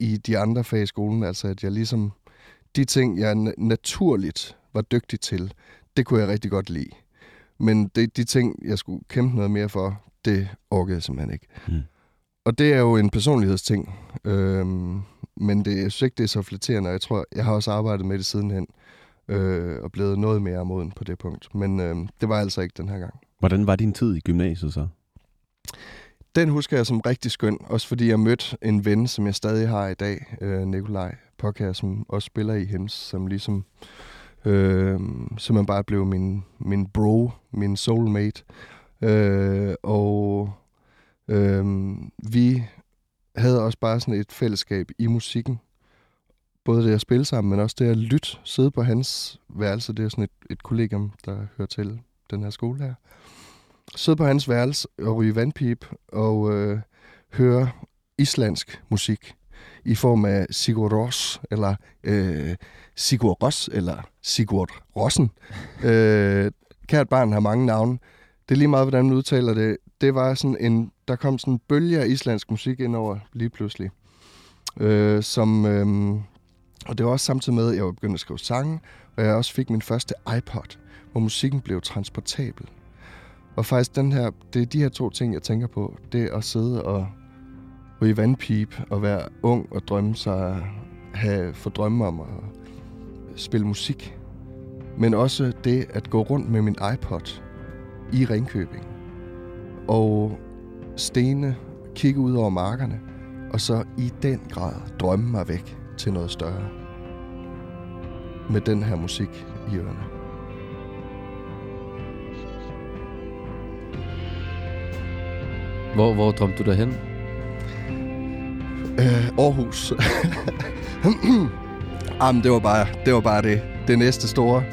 i de andre fag i skolen, altså at jeg ligesom, de ting, jeg na- naturligt var dygtig til, det kunne jeg rigtig godt lide. Men det, de ting, jeg skulle kæmpe noget mere for, det orkede jeg simpelthen ikke.
Mm.
Og det er jo en personlighedsting, øhm, men det, jeg synes ikke, det er så flatterende, og jeg tror, jeg har også arbejdet med det sidenhen øh, og blevet noget mere moden på det punkt. Men øh, det var altså ikke den her gang.
Hvordan var din tid i gymnasiet så?
Den husker jeg som rigtig skøn, også fordi jeg mødte en ven, som jeg stadig har i dag, øh, Nikolaj Pokker, som også spiller i Hems, som ligesom øh, simpelthen bare blev min, min bro, min soulmate. Øh, og øh, vi havde også bare sådan et fællesskab i musikken. Både det at spille sammen, men også det at lytte, sidde på hans værelse. Det er sådan et, et kollegium, der hører til den her skole her. Sidde på hans værelse og ryge vandpip og øh, høre islandsk musik i form af Sigur Ros, eller øh, Sigur Ros, eller Sigurd Rossen. øh, kært barn har mange navne. Det er lige meget, hvordan man udtaler det. Det var sådan en, der kom sådan en bølge af islandsk musik ind over lige pludselig. Øh, som, øh, og det var også samtidig med, at jeg var begyndt at skrive sange, og jeg også fik min første iPod, hvor musikken blev transportabel. Og faktisk den her, det er de her to ting, jeg tænker på. Det at sidde og ryge vandpip og være ung og drømme sig, have få drømme om at spille musik. Men også det at gå rundt med min iPod i Ringkøbing. Og stene, kigge ud over markerne, og så i den grad drømme mig væk til noget større. Med den her musik i ørerne.
Hvor, hvor drømte du dig hen?
Øh, Aarhus. Jamen, det var bare det, var bare det. det næste store.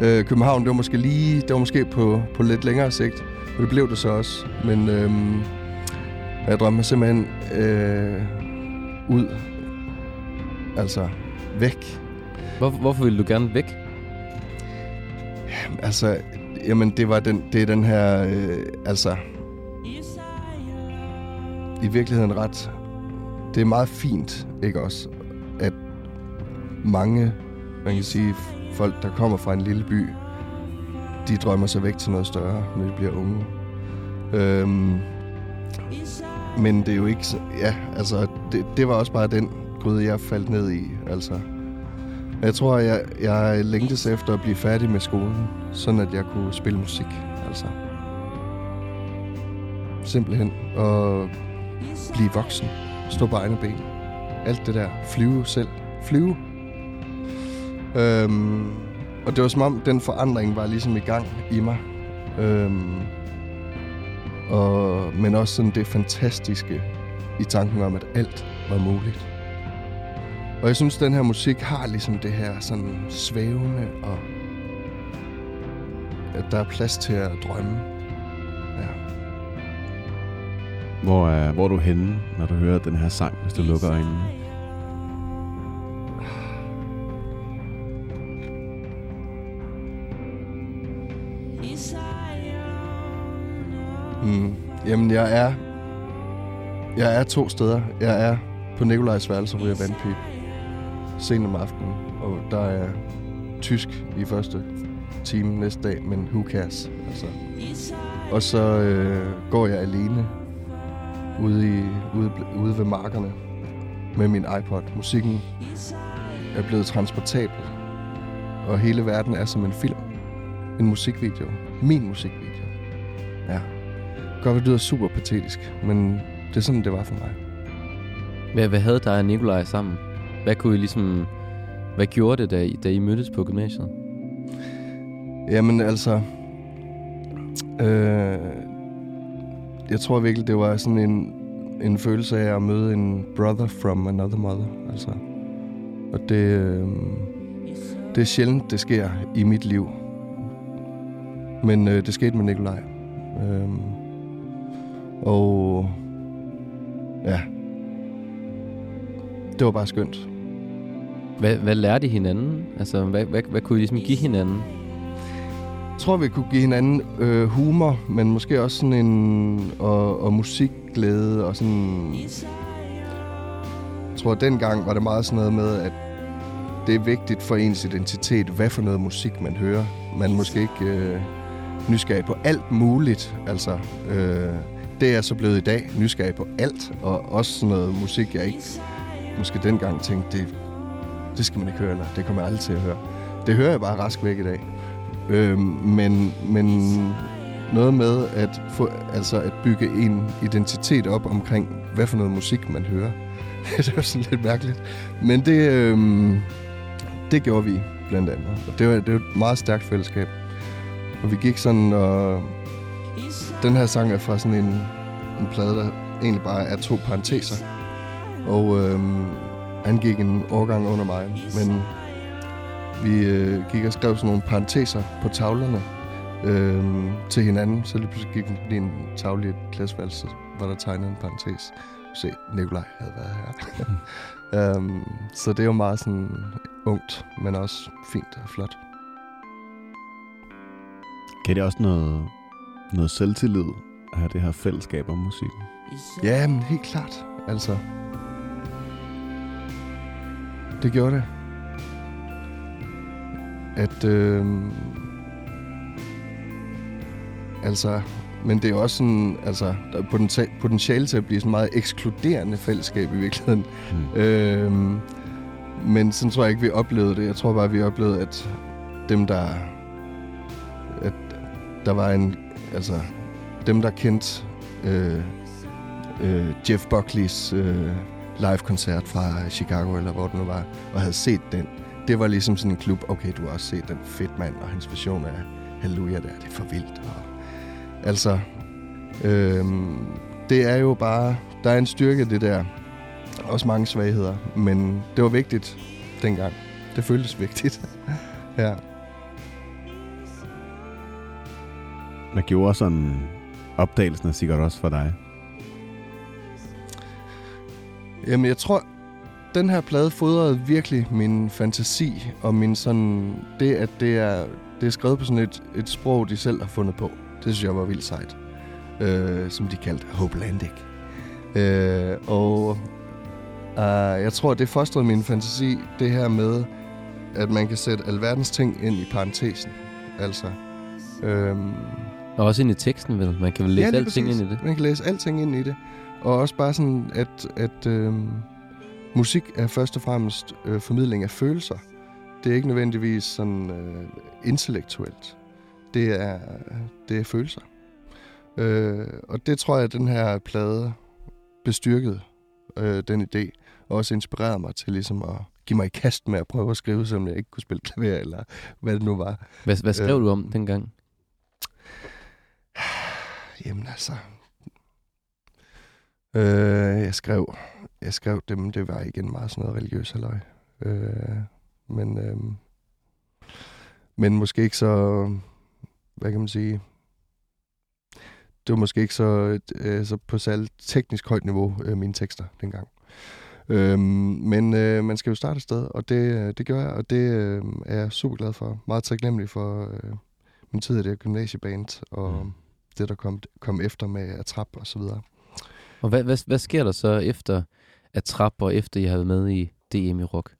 Øh, København, det var måske lige, det var måske på, på lidt længere sigt. Og det blev det så også. Men øh, jeg drømte mig simpelthen øh, ud. Altså, væk.
Hvor, hvorfor ville du gerne væk?
Altså, jamen, det var den, det er den her, øh, altså, i virkeligheden ret, det er meget fint, ikke også, at mange, man kan sige, folk, der kommer fra en lille by, de drømmer sig væk til noget større, når de bliver unge. Øhm, men det er jo ikke, så, ja, altså, det, det var også bare den gryde, jeg faldt ned i, altså. Jeg tror, jeg, jeg længtes efter at blive færdig med skolen, sådan at jeg kunne spille musik, altså. Simpelthen. Og blive voksen. Stå på egne ben. Alt det der. Flyve selv. Flyve. Øhm, og det var som om, den forandring var ligesom i gang i mig. Øhm, og, men også sådan det fantastiske i tanken om, at alt var muligt. Og jeg synes, den her musik har ligesom det her sådan svævende og at der er plads til at drømme. Ja.
Hvor er, hvor er du henne, når du hører den her sang, hvis du lukker øjnene?
Mm. Jamen, jeg er... Jeg er to steder. Jeg er på Nikolajs værelse hvor jeg vandpip. Sent om aftenen. Og der er tysk i første time næste dag, men who cares? Altså. Og så øh, går jeg alene ude, i, ude, ude ved markerne med min iPod. Musikken er blevet transportabel, og hele verden er som en film. En musikvideo. Min musikvideo. Ja. Godt, det lyder super patetisk, men det er sådan, det var for mig.
Hvad, hvad havde dig og Nikolaj sammen? Hvad kunne I ligesom... Hvad gjorde det, da I, da I mødtes på gymnasiet?
Jamen altså... Øh, jeg tror virkelig, det var sådan en, en følelse af at møde en brother from another mother. Altså. Og det, øh, det er sjældent, det sker i mit liv. Men øh, det skete med Nikolaj. Øh, og ja, det var bare skønt.
Hvad, hvad lærte I hinanden? Altså, hvad, hvad, hvad kunne I ligesom give hinanden?
Tror, vi kunne give hinanden øh, humor, men måske også sådan en... Og, og musikglæde og sådan... Jeg tror, at dengang var det meget sådan noget med, at det er vigtigt for ens identitet, hvad for noget musik man hører. Man er måske ikke øh, nysgerrig på alt muligt. Altså, øh, det er så blevet i dag, nysgerrig på alt, og også sådan noget musik, jeg ikke måske dengang tænkte, det, det skal man ikke høre, eller det kommer jeg aldrig til at høre. Det hører jeg bare rask væk i dag. Øh, men, men noget med at, få, altså at bygge en identitet op omkring, hvad for noget musik man hører. det er sådan lidt mærkeligt. Men det, øh, det gjorde vi blandt andet. Og det var, det var et meget stærkt fællesskab. Og vi gik sådan, og den her sang er fra sådan en, en plade, der egentlig bare er to parenteser. Og øh, han gik en årgang under mig, men vi øh, gik og skrev sådan nogle parenteser på tavlerne øh, til hinanden. Så lige pludselig gik vi en tavle i et klasseværelse, hvor der tegnede en parentes. Se, Nikolaj havde været her. um, så det er jo meget sådan ungt, men også fint og flot.
Kan det også noget, noget selvtillid at have det her fællesskab om musikken?
Ja, men helt klart. Altså, det gjorde det. At, øh, altså, men det er også sådan, altså, der er potentiale til at blive sådan meget ekskluderende fællesskab i virkeligheden. Mm. Øh, men sådan tror jeg ikke, vi oplevede det. Jeg tror bare, vi oplevede, at dem, der... At der var en... Altså, dem, der kendte øh, øh, Jeff Buckleys øh, live-koncert fra Chicago, eller hvor det nu var, og havde set den. Det var ligesom sådan en klub, okay, du har også set den fedt mand, og hans version af Halleluja der, det er for vildt. Og, altså, øh, det er jo bare, der er en styrke det der, også mange svagheder, men det var vigtigt dengang. Det føltes vigtigt. ja.
Hvad gjorde sådan opdagelsen af sikkert også for dig?
Jamen, jeg tror, den her plade fodrede virkelig min fantasi og min sådan... Det, at det er, det er skrevet på sådan et, et sprog, de selv har fundet på. Det synes jeg var vildt sejt. Øh, som de kaldte Hopelandic. Øh, og uh, jeg tror, det fostrede min fantasi, det her med, at man kan sætte alverdens ting ind i parentesen. Altså... Øh,
og også ind i teksten, vel? Man kan vel læse ja, alting ind i det.
Man kan læse alting ind i det. Og også bare sådan, at, at øh, musik er først og fremmest øh, formidling af følelser. Det er ikke nødvendigvis sådan øh, intellektuelt. Det er, det er følelser. Øh, og det tror jeg, at den her plade bestyrkede øh, den idé, og også inspirerede mig til ligesom at give mig i kast med at prøve at skrive, som jeg ikke kunne spille klaver, eller hvad det nu var.
Hvad, hvad skrev øh, du om dengang?
Jamen altså, Øh, jeg skrev, jeg skrev dem, det var igen meget sådan noget religiøs halløj. Øh, men, øh, men måske ikke så, hvad kan man sige, det var måske ikke så, øh, så på særligt teknisk højt niveau, øh, mine tekster dengang. Øhm, men øh, man skal jo starte et sted, og det, det gør jeg, og det øh, er jeg super glad for. Meget taknemmelig for øh, min tid i det gymnasieband, og mm. det, der kom, kom efter med at trap og så videre.
Og hvad, hvad, hvad sker der så efter at trap, og efter I har været med i DM i rock?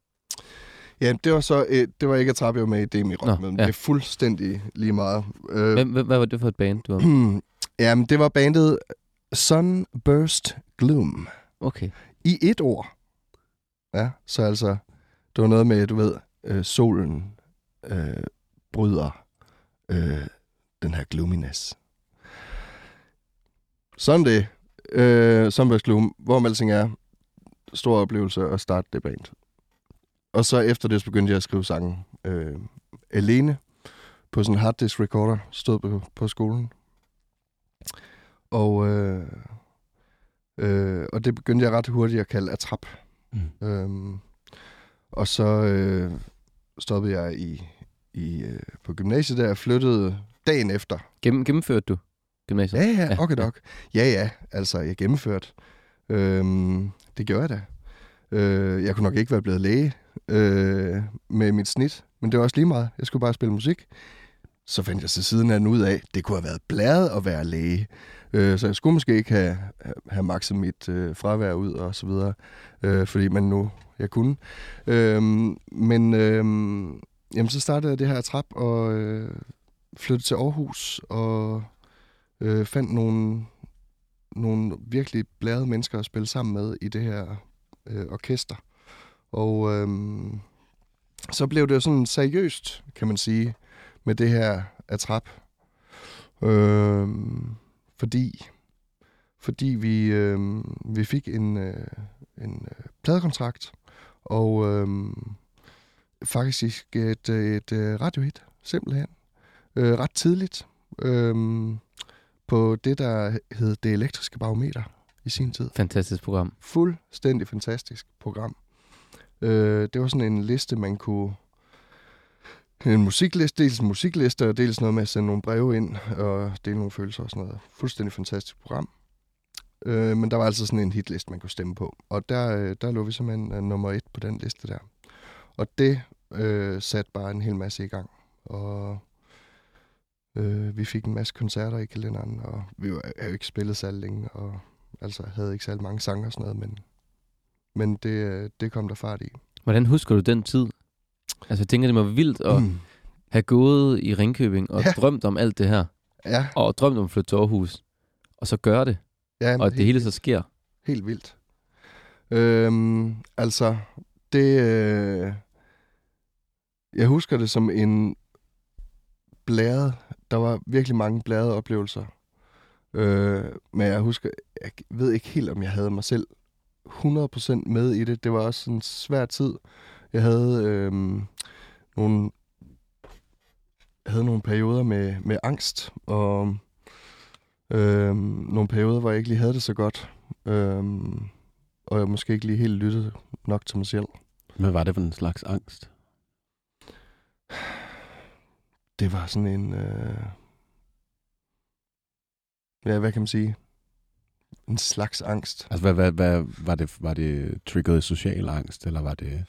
Ja, det var så øh, det var ikke at trappe, jeg med i DM i rock, Nå, men ja. det er fuldstændig lige meget.
Øh, hvad, hvad, hvad var det for et band, du var
Jamen, det var bandet Sunburst Gloom.
Okay.
I et ord. Ja, så altså, det var noget med, du ved, øh, solen øh, bryder øh, den her gloominess. Sådan det. Øh, Sunburst Gloom, hvor man alting er, stor oplevelse at starte det band. Og så efter det, så begyndte jeg at skrive sange øh, alene på sådan en harddisk recorder, stod på, på skolen. Og, øh, øh, og det begyndte jeg ret hurtigt at kalde Atrap. Mm. Øhm, og så øh, stoppede jeg i, i øh, på gymnasiet der, og flyttede dagen efter.
Gennem, gennemførte du gymnasiet?
Ja, ja, okay nok. Ja, ja, altså jeg gennemførte. Øhm, det gjorde jeg da. Øh, jeg kunne nok ikke være blevet læge øh, med mit snit, men det var også lige meget. Jeg skulle bare spille musik. Så fandt jeg til siden af ud af, at det kunne have været blæret at være læge. Øh, så jeg skulle måske ikke have, have makset mit øh, fravær ud og så videre, øh, fordi man nu jeg kunne. Øh, men øh, jamen, så startede jeg det her trap og øh, flyttede til Aarhus og øh, fandt nogle, nogle virkelig blærede mennesker at spille sammen med i det her øh, orkester. Og øh, så blev det sådan seriøst, kan man sige, med det her trap. Øh, fordi fordi vi, øh, vi fik en, øh, en øh, pladekontrakt, og øh, faktisk et, et, et øh, radiohit, simpelthen. Øh, ret tidligt. Øh, på det, der hed Det Elektriske Barometer i sin tid.
Fantastisk program.
Fuldstændig fantastisk program. Øh, det var sådan en liste, man kunne... En musikliste, dels en musikliste, og dels noget med at sende nogle breve ind og dele nogle følelser og sådan noget. Fuldstændig fantastisk program. Øh, men der var altså sådan en hitliste, man kunne stemme på. Og der, øh, der lå vi simpelthen uh, nummer et på den liste der. Og det øh, satte bare en hel masse i gang. Og øh, vi fik en masse koncerter i kalenderen, og vi var, jo ikke spillet særlig længe, og altså havde ikke særlig mange sange og sådan noget, men, men det, det kom der fart i.
Hvordan husker du den tid? Altså jeg tænker, det var vildt at mm. have gået i Ringkøbing og ja. drømt om alt det her.
Ja.
Og drømt om at flytte til Aarhus. Og så gøre det. Ja, og at det hele så sker.
Helt vildt. Øhm, altså, det... Øh, jeg husker det som en blæret... Der var virkelig mange blade oplevelser. Øh, men jeg husker... Jeg ved ikke helt, om jeg havde mig selv 100% med i det. Det var også en svær tid. Jeg havde øh, nogle jeg havde nogle perioder med, med angst, og øh, nogle perioder, hvor jeg ikke lige havde det så godt, øh, og jeg måske ikke lige helt lyttede nok til mig selv.
Hvad var det for en slags angst?
Det var sådan en... Øh, ja, hvad kan man sige? En slags angst.
Altså, hvad, hvad, hvad, var, det, var det triggeret social angst, eller var det...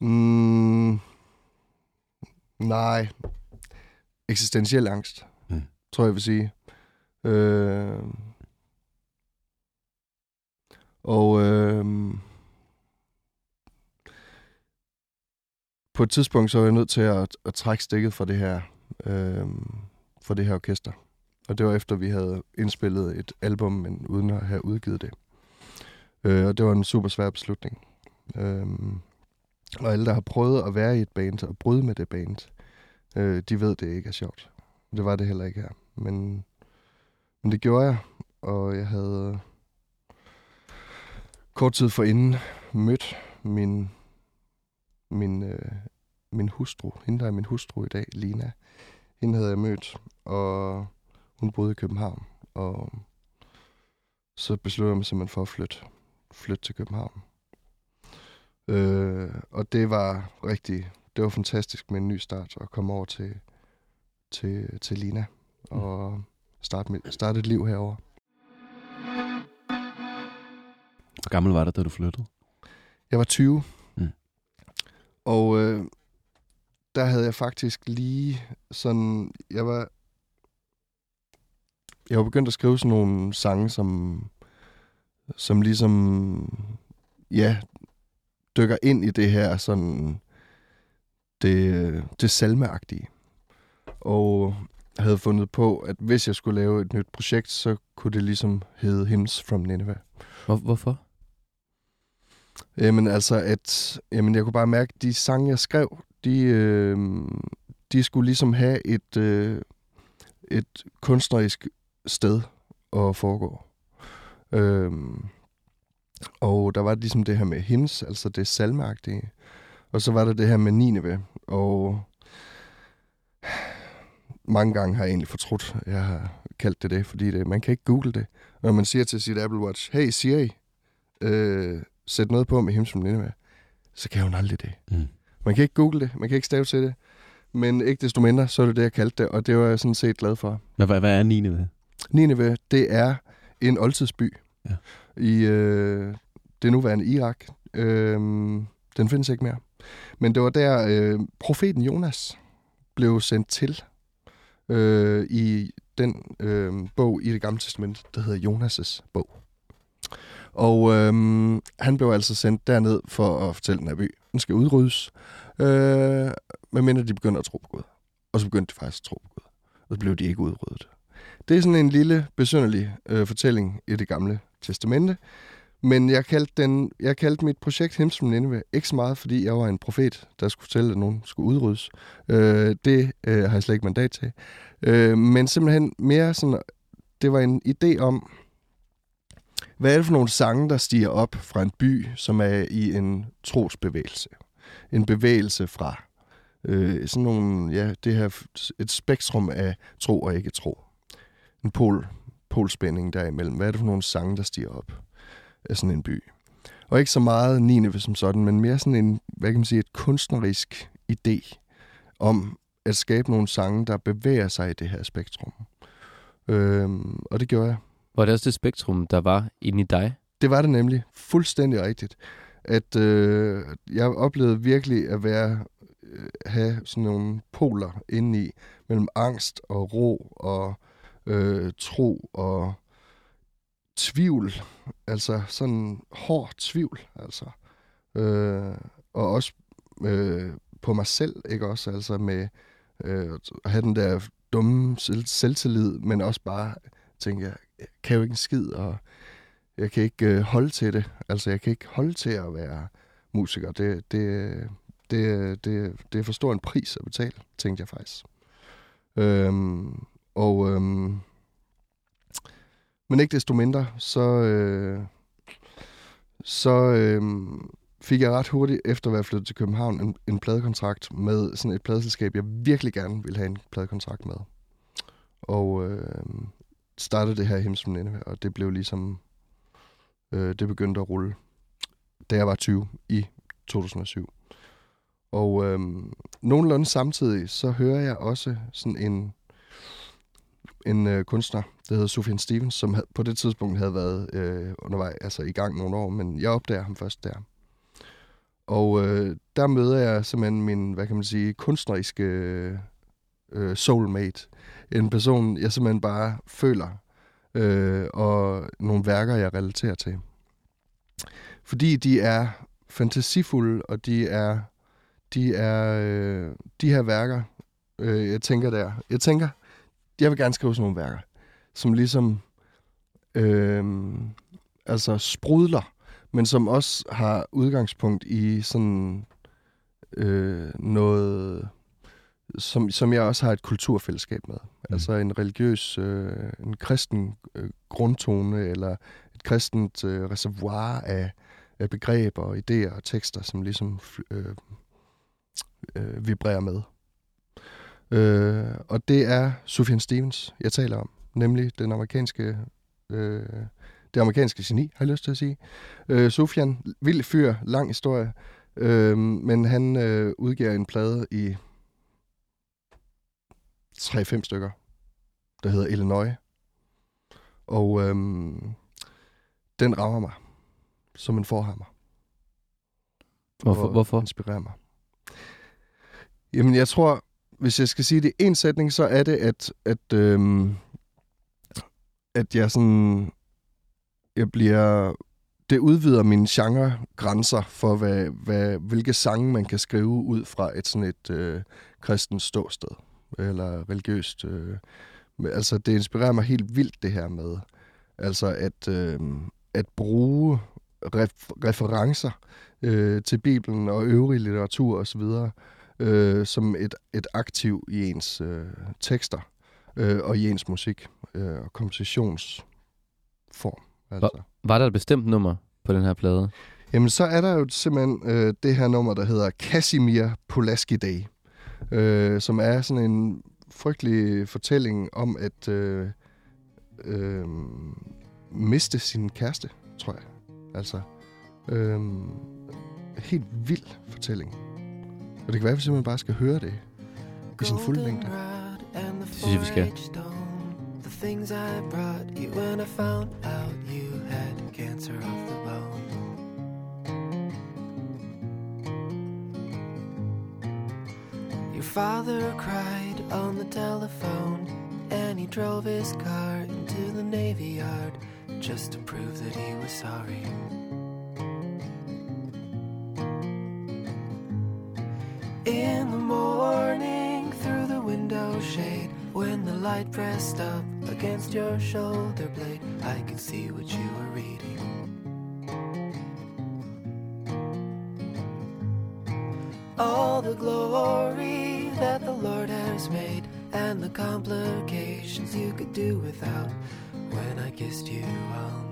Mm, nej. Eksistentiel angst, mm. tror jeg vil sige. Øh, og øh, på et tidspunkt så var jeg nødt til at, at trække stikket fra det her øh, fra det her orkester. Og det var efter, vi havde indspillet et album, men uden at have udgivet det. Øh, og det var en super svær beslutning. Øh, og alle, der har prøvet at være i et band og bryde med det band, øh, de ved, det ikke er sjovt. Det var det heller ikke her. Men, men det gjorde jeg, og jeg havde kort tid forinden mødt min, min, øh, min hustru. Hende, der er min hustru i dag, Lina. Hende havde jeg mødt, og hun boede i København. Og så besluttede jeg mig simpelthen for at flytte, flytte til København. Øh, og det var rigtig, det var fantastisk med en ny start at komme over til, til, til Lina og starte, mit, starte et liv herover.
Hvor gammel var du, da du flyttede?
Jeg var 20. Og øh, der havde jeg faktisk lige sådan... Jeg var... Jeg var begyndt at skrive sådan nogle sange, som, som ligesom... Ja, dykker ind i det her sådan... Det, det salmeagtige. Og jeg havde fundet på, at hvis jeg skulle lave et nyt projekt, så kunne det ligesom hedde Hymns from Nineveh.
Hvor, hvorfor?
Øh, jamen altså, at jamen, jeg kunne bare mærke, at de sange, jeg skrev, de, øh, de skulle ligesom have et, øh, et kunstnerisk sted at foregå. Øh, og der var ligesom det her med hymns, altså det salmagtige. Og så var der det her med Nineve. Og mange gange har jeg egentlig fortrudt, jeg har kaldt det det, fordi det, man kan ikke google det. Når man siger til sit Apple Watch, hey Siri, øh, sæt noget på med him som Nineveh, så kan hun aldrig det.
Mm.
Man kan ikke google det, man kan ikke stave til det, men ikke desto mindre, så er det det, jeg kaldte det, og det var jeg sådan set glad for.
Hvad, hvad, hvad er Nineve?
Nineveh, det er en oldtidsby
Ja.
i øh, det nuværende Irak. Øh, den findes ikke mere. Men det var der, øh, profeten Jonas blev sendt til øh, i den øh, bog i det gamle testament, der hedder Jonas' bog. Og øhm, han blev altså sendt derned for at fortælle den her by, den skal udryddes, øh, medmindre de begynder at tro på Gud. Og så begyndte de faktisk at tro på Gud. Og så blev de ikke udryddet. Det er sådan en lille, besynderlig øh, fortælling i det gamle testamente. Men jeg kaldte, den, jeg kaldte mit projekt Hymns Nineveh ikke så meget, fordi jeg var en profet, der skulle fortælle, at nogen skulle udryddes. Øh, det øh, har jeg slet ikke mandat til. Øh, men simpelthen mere sådan, det var en idé om, hvad er det for nogle sange, der stiger op fra en by, som er i en trosbevægelse? En bevægelse fra øh, sådan nogle, ja, det her, et spektrum af tro og ikke tro. En pol, polspænding derimellem. Hvad er det for nogle sange, der stiger op af sådan en by? Og ikke så meget Nineve som sådan, men mere sådan en, hvad kan man sige, et kunstnerisk idé om at skabe nogle sange, der bevæger sig i det her spektrum. Øhm, og det gjorde jeg.
Var det også det spektrum, der var inde i dig?
Det var det nemlig. Fuldstændig rigtigt. At øh, jeg oplevede virkelig at være øh, have sådan nogle poler indeni mellem angst og ro og øh, tro og tvivl. Altså sådan hård tvivl. Altså. Øh, og også øh, på mig selv, ikke også? Altså med øh, at have den der dumme selv- selvtillid, men også bare tænke, jeg kan jo ikke en skid, og jeg kan ikke øh, holde til det. Altså, jeg kan ikke holde til at være musiker. Det, det, det, det, det er for stor en pris at betale, tænkte jeg faktisk. Øhm, og, øhm, men ikke desto mindre, så, øh, så øh, fik jeg ret hurtigt, efter at være flyttet til København, en, en pladekontrakt med sådan et pladeselskab, jeg virkelig gerne ville have en pladekontrakt med. Og øh, startede det her Himsen Nineveh, og det blev ligesom, øh, det begyndte at rulle, da jeg var 20 i 2007. Og øh, nogenlunde samtidig, så hører jeg også sådan en, en øh, kunstner, der hedder Sofian Stevens, som havde, på det tidspunkt havde været øh, undervejs, altså i gang nogle år, men jeg opdager ham først der. Og øh, der møder jeg simpelthen min, hvad kan man sige, kunstneriske øh, soulmate. En person, jeg simpelthen bare føler, øh, og nogle værker, jeg relaterer til. Fordi de er fantasifulde, og de er, de er, øh, de her værker, øh, jeg tænker der, jeg tænker, jeg vil gerne skrive sådan nogle værker, som ligesom, øh, altså sprudler, men som også har udgangspunkt i sådan øh, noget, som, som jeg også har et kulturfællesskab med. Mm. Altså en religiøs, øh, en kristen øh, grundtone, eller et kristent øh, reservoir af, af begreber og idéer og tekster, som ligesom øh, øh, vibrerer med. Øh, og det er Sufjan Stevens, jeg taler om, nemlig den amerikanske, øh, det amerikanske geni, har jeg lyst til at sige. Øh, Sufjan, vild fyr, lang historie, øh, men han øh, udgiver en plade i 3-5 stykker, der hedder Illinois. Og øhm, den rammer mig som en forhammer.
Hvorfor?
og
Hvorfor?
inspirerer mig. Jamen, jeg tror, hvis jeg skal sige det i en sætning, så er det, at, at, øhm, at jeg sådan... Jeg bliver... Det udvider mine genregrænser for, hvad, hvad, hvilke sange man kan skrive ud fra et sådan et øh, kristent ståsted. Eller religiøst. Øh, men altså, det inspirerer mig helt vildt, det her med. Altså, at, øh, at bruge ref, referencer øh, til Bibelen og øvrig litteratur osv., øh, som et, et aktiv i ens øh, tekster øh, og i ens musik øh, og kompositionsform. Altså.
Var der et bestemt nummer på den her plade?
Jamen, så er der jo simpelthen øh, det her nummer, der hedder Casimir Pulaski Day, øh, som er sådan en frygtelig fortælling om at øh, øh, miste sin kæreste, tror jeg. Altså, øh, helt vild fortælling. Og det kan være, at vi simpelthen bare skal høre det i sin fulde længde.
Det synes jeg, vi skal.
The things I brought you when I found out you had cancer of the father cried on the telephone, and he drove his car into the Navy Yard just to prove that he was sorry. In the morning, through the window shade, when the light pressed up against your shoulder blade, I could see what you were reading. All the glory that the Lord has made, and the complications you could do without. When I kissed you on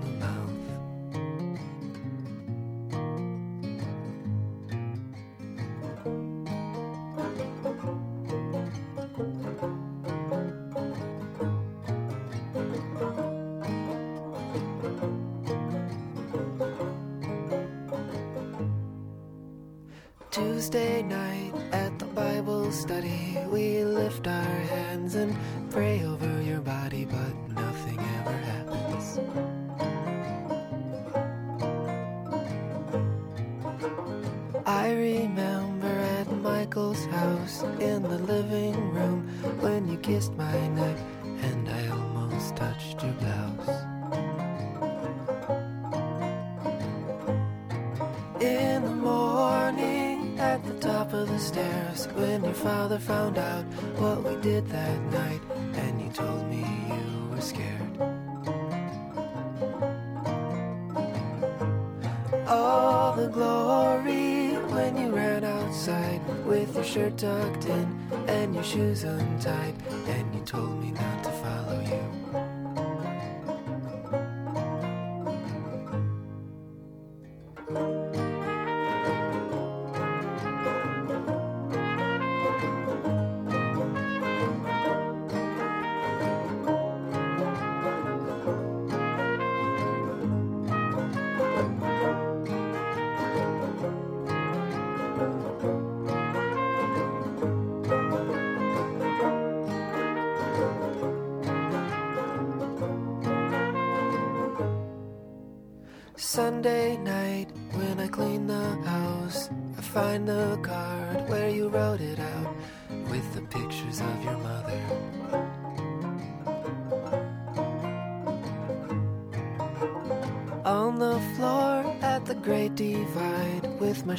my neck and I almost touched your blouse. In the morning at the top of the stairs when your father found out what we did that night and you told me you were scared. All the glory when you ran outside with your shirt tucked in and your shoes untied told me not to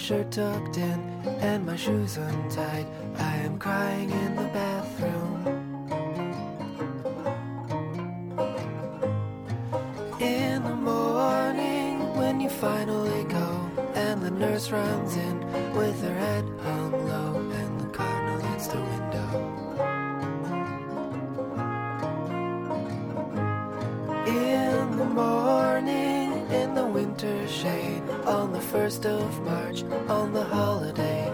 shirt tucked in and my shoes untied, I am crying in the bathroom. In the morning, when you finally go, and the nurse runs in with her head hung low, and the cardinal hits the window. In the morning, in the winter shade, on the first of March, on the holiday,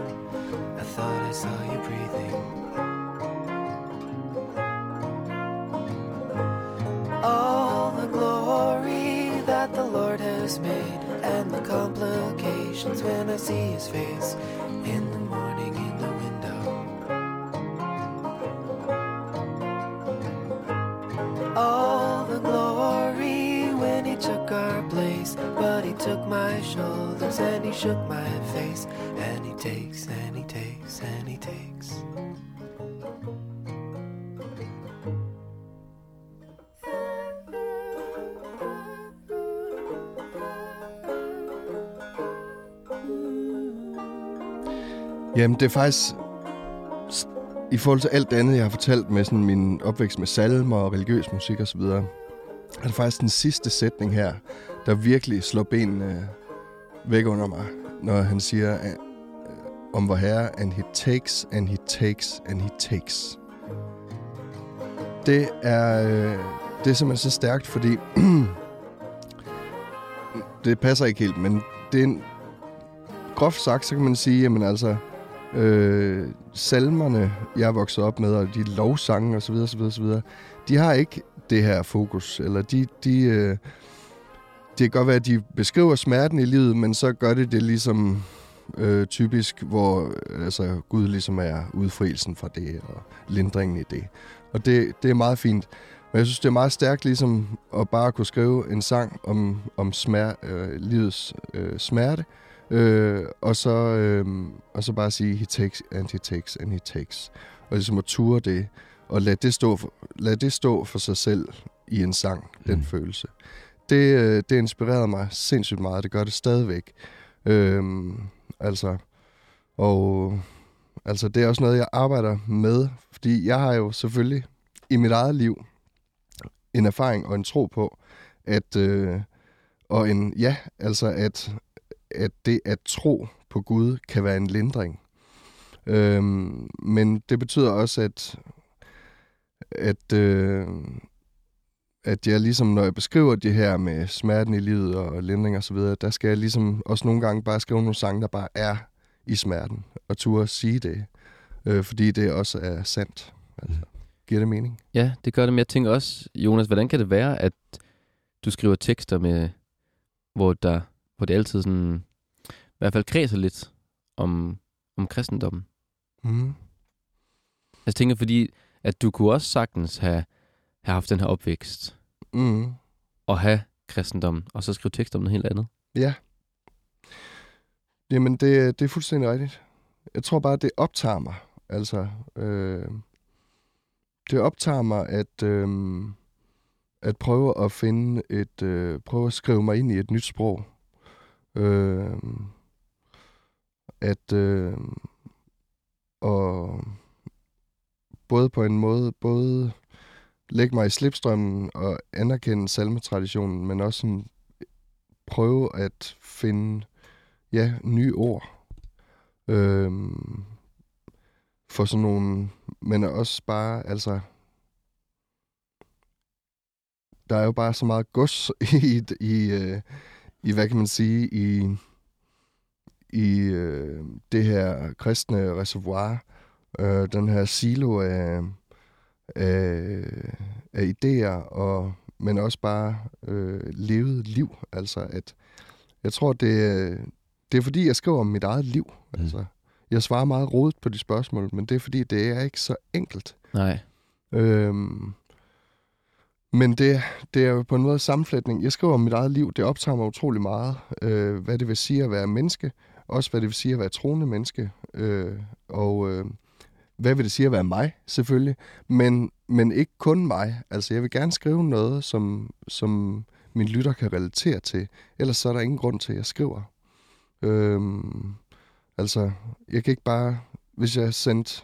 I thought I saw you breathing. All the glory that the Lord has made, and the complications when I see his face took my shoulders and he shook my face. And he takes and he takes and he takes.
Jamen, det er faktisk... I forhold til alt det andet, jeg har fortalt med sådan min opvækst med salmer og religiøs musik osv., er det faktisk den sidste sætning her, der virkelig slår benene væk under mig, når han siger uh, om hvor herre, and he takes, and he takes, and he takes. Det er, øh, det er simpelthen så stærkt, fordi det passer ikke helt, men det er en, groft sagt, så kan man sige, jamen altså, øh, salmerne, jeg er vokset op med, og de lovsange osv., osv., osv., de har ikke det her fokus, eller de, de, øh, kan godt være, at de beskriver smerten i livet, men så gør det det ligesom øh, typisk, hvor altså, Gud ligesom er udfrielsen fra det, og lindringen i det. Og det, det er meget fint. Men jeg synes, det er meget stærkt ligesom at bare kunne skrive en sang om, om smer, øh, livets øh, smerte, øh, og, så, øh, og så bare sige, he takes and he takes and he takes. Og ligesom at ture det, og lad det stå for, lad det stå for sig selv i en sang, den
Mm.
følelse. Det, øh, det inspirerede mig sindssygt meget, det gør det stadigvæk. Øhm, altså, og altså, det er også noget, jeg arbejder med, fordi jeg har jo selvfølgelig i mit eget liv en erfaring og en tro på, at, øh, og en, ja, altså at, at det at tro på Gud kan være en lindring. Øhm, men det betyder også, at, at, øh, at jeg ligesom, når jeg beskriver det her med smerten i livet og lindring og så videre, der skal jeg ligesom også nogle gange bare skrive nogle sange, der bare er i smerten, og turde sige det, øh, fordi det også er sandt. Altså, giver det mening?
Ja, det gør det, men jeg tænker også, Jonas, hvordan kan det være, at du skriver tekster med, hvor, der, hvor det altid sådan, i hvert fald kredser lidt om, om kristendommen?
Mm.
Jeg tænker, fordi at du kunne også sagtens have, have haft den her opvækst,
Mm.
og have kristendommen, og så skrive tekster om noget helt andet.
Ja. Jamen, det, det er fuldstændig rigtigt. Jeg tror bare, det optager mig. Altså, øh, det optager mig at, øh, at prøve at finde et, øh, prøve at skrive mig ind i et nyt sprog. Øh, at, øh, og både på en måde, både lægge mig i slipstrømmen og anerkende salmetraditionen, men også sådan prøve at finde ja, nye ord. Øhm, for sådan nogle, men også bare, altså, der er jo bare så meget gods i, i, øh, i hvad kan man sige, i, i øh, det her kristne reservoir, øh, den her silo af, af, af idéer, og, men også bare øh, levet liv. Altså, at jeg tror, det, det er fordi, jeg skriver om mit eget liv.
Mm.
Altså, jeg svarer meget rodet på de spørgsmål, men det er fordi, det er ikke så enkelt.
Nej.
Øhm, men det, det er jo på en måde sammenflætning. Jeg skriver om mit eget liv. Det optager mig utrolig meget. Øh, hvad det vil sige at være menneske. Også hvad det vil sige at være troende menneske. Øh, og øh, hvad vil det sige at være mig, selvfølgelig. Men, men ikke kun mig. Altså, jeg vil gerne skrive noget, som, som min lytter kan relatere til. Ellers så er der ingen grund til, at jeg skriver. Øhm, altså, jeg kan ikke bare... Hvis jeg sendte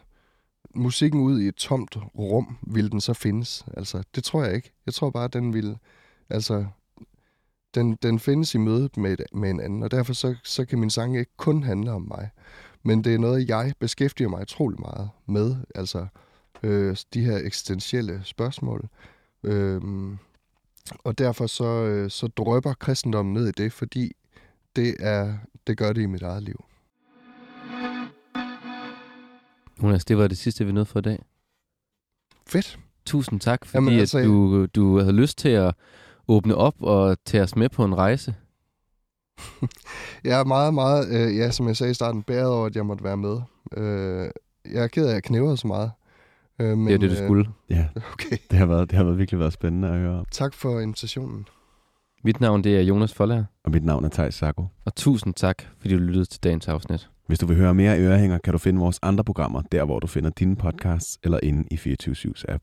musikken ud i et tomt rum, ville den så findes? Altså, det tror jeg ikke. Jeg tror bare, den vil... Altså, den, den findes i mødet med, et- med en anden, og derfor så, så kan min sang ikke kun handle om mig. Men det er noget, jeg beskæftiger mig utrolig meget med. Altså, øh, de her eksistentielle spørgsmål. Øhm, og derfor så, øh, så drøber kristendommen ned i det, fordi det, er, det gør det i mit eget liv.
Jonas, det var det sidste, vi nåede for i dag.
Fedt.
Tusind tak, fordi
Jamen, altså,
at du, du havde lyst til at åbne op og tage os med på en rejse.
Jeg er meget, meget, øh, ja, som jeg sagde i starten, bæret over, at jeg måtte være med. Øh, jeg er ked af, at jeg knævede så meget. Øh, men,
det er det, du skulle.
Ja,
Øh, okay.
det har, været, det har været virkelig været spændende at høre.
Tak for invitationen.
Mit navn det er Jonas Forlager,
Og mit navn er Thijs Sacco.
og tusind tak, fordi du lyttede til dagens afsnit.
Hvis du vil høre mere ørehænger, kan du finde vores andre programmer, der hvor du finder dine podcasts eller inde i 24 app.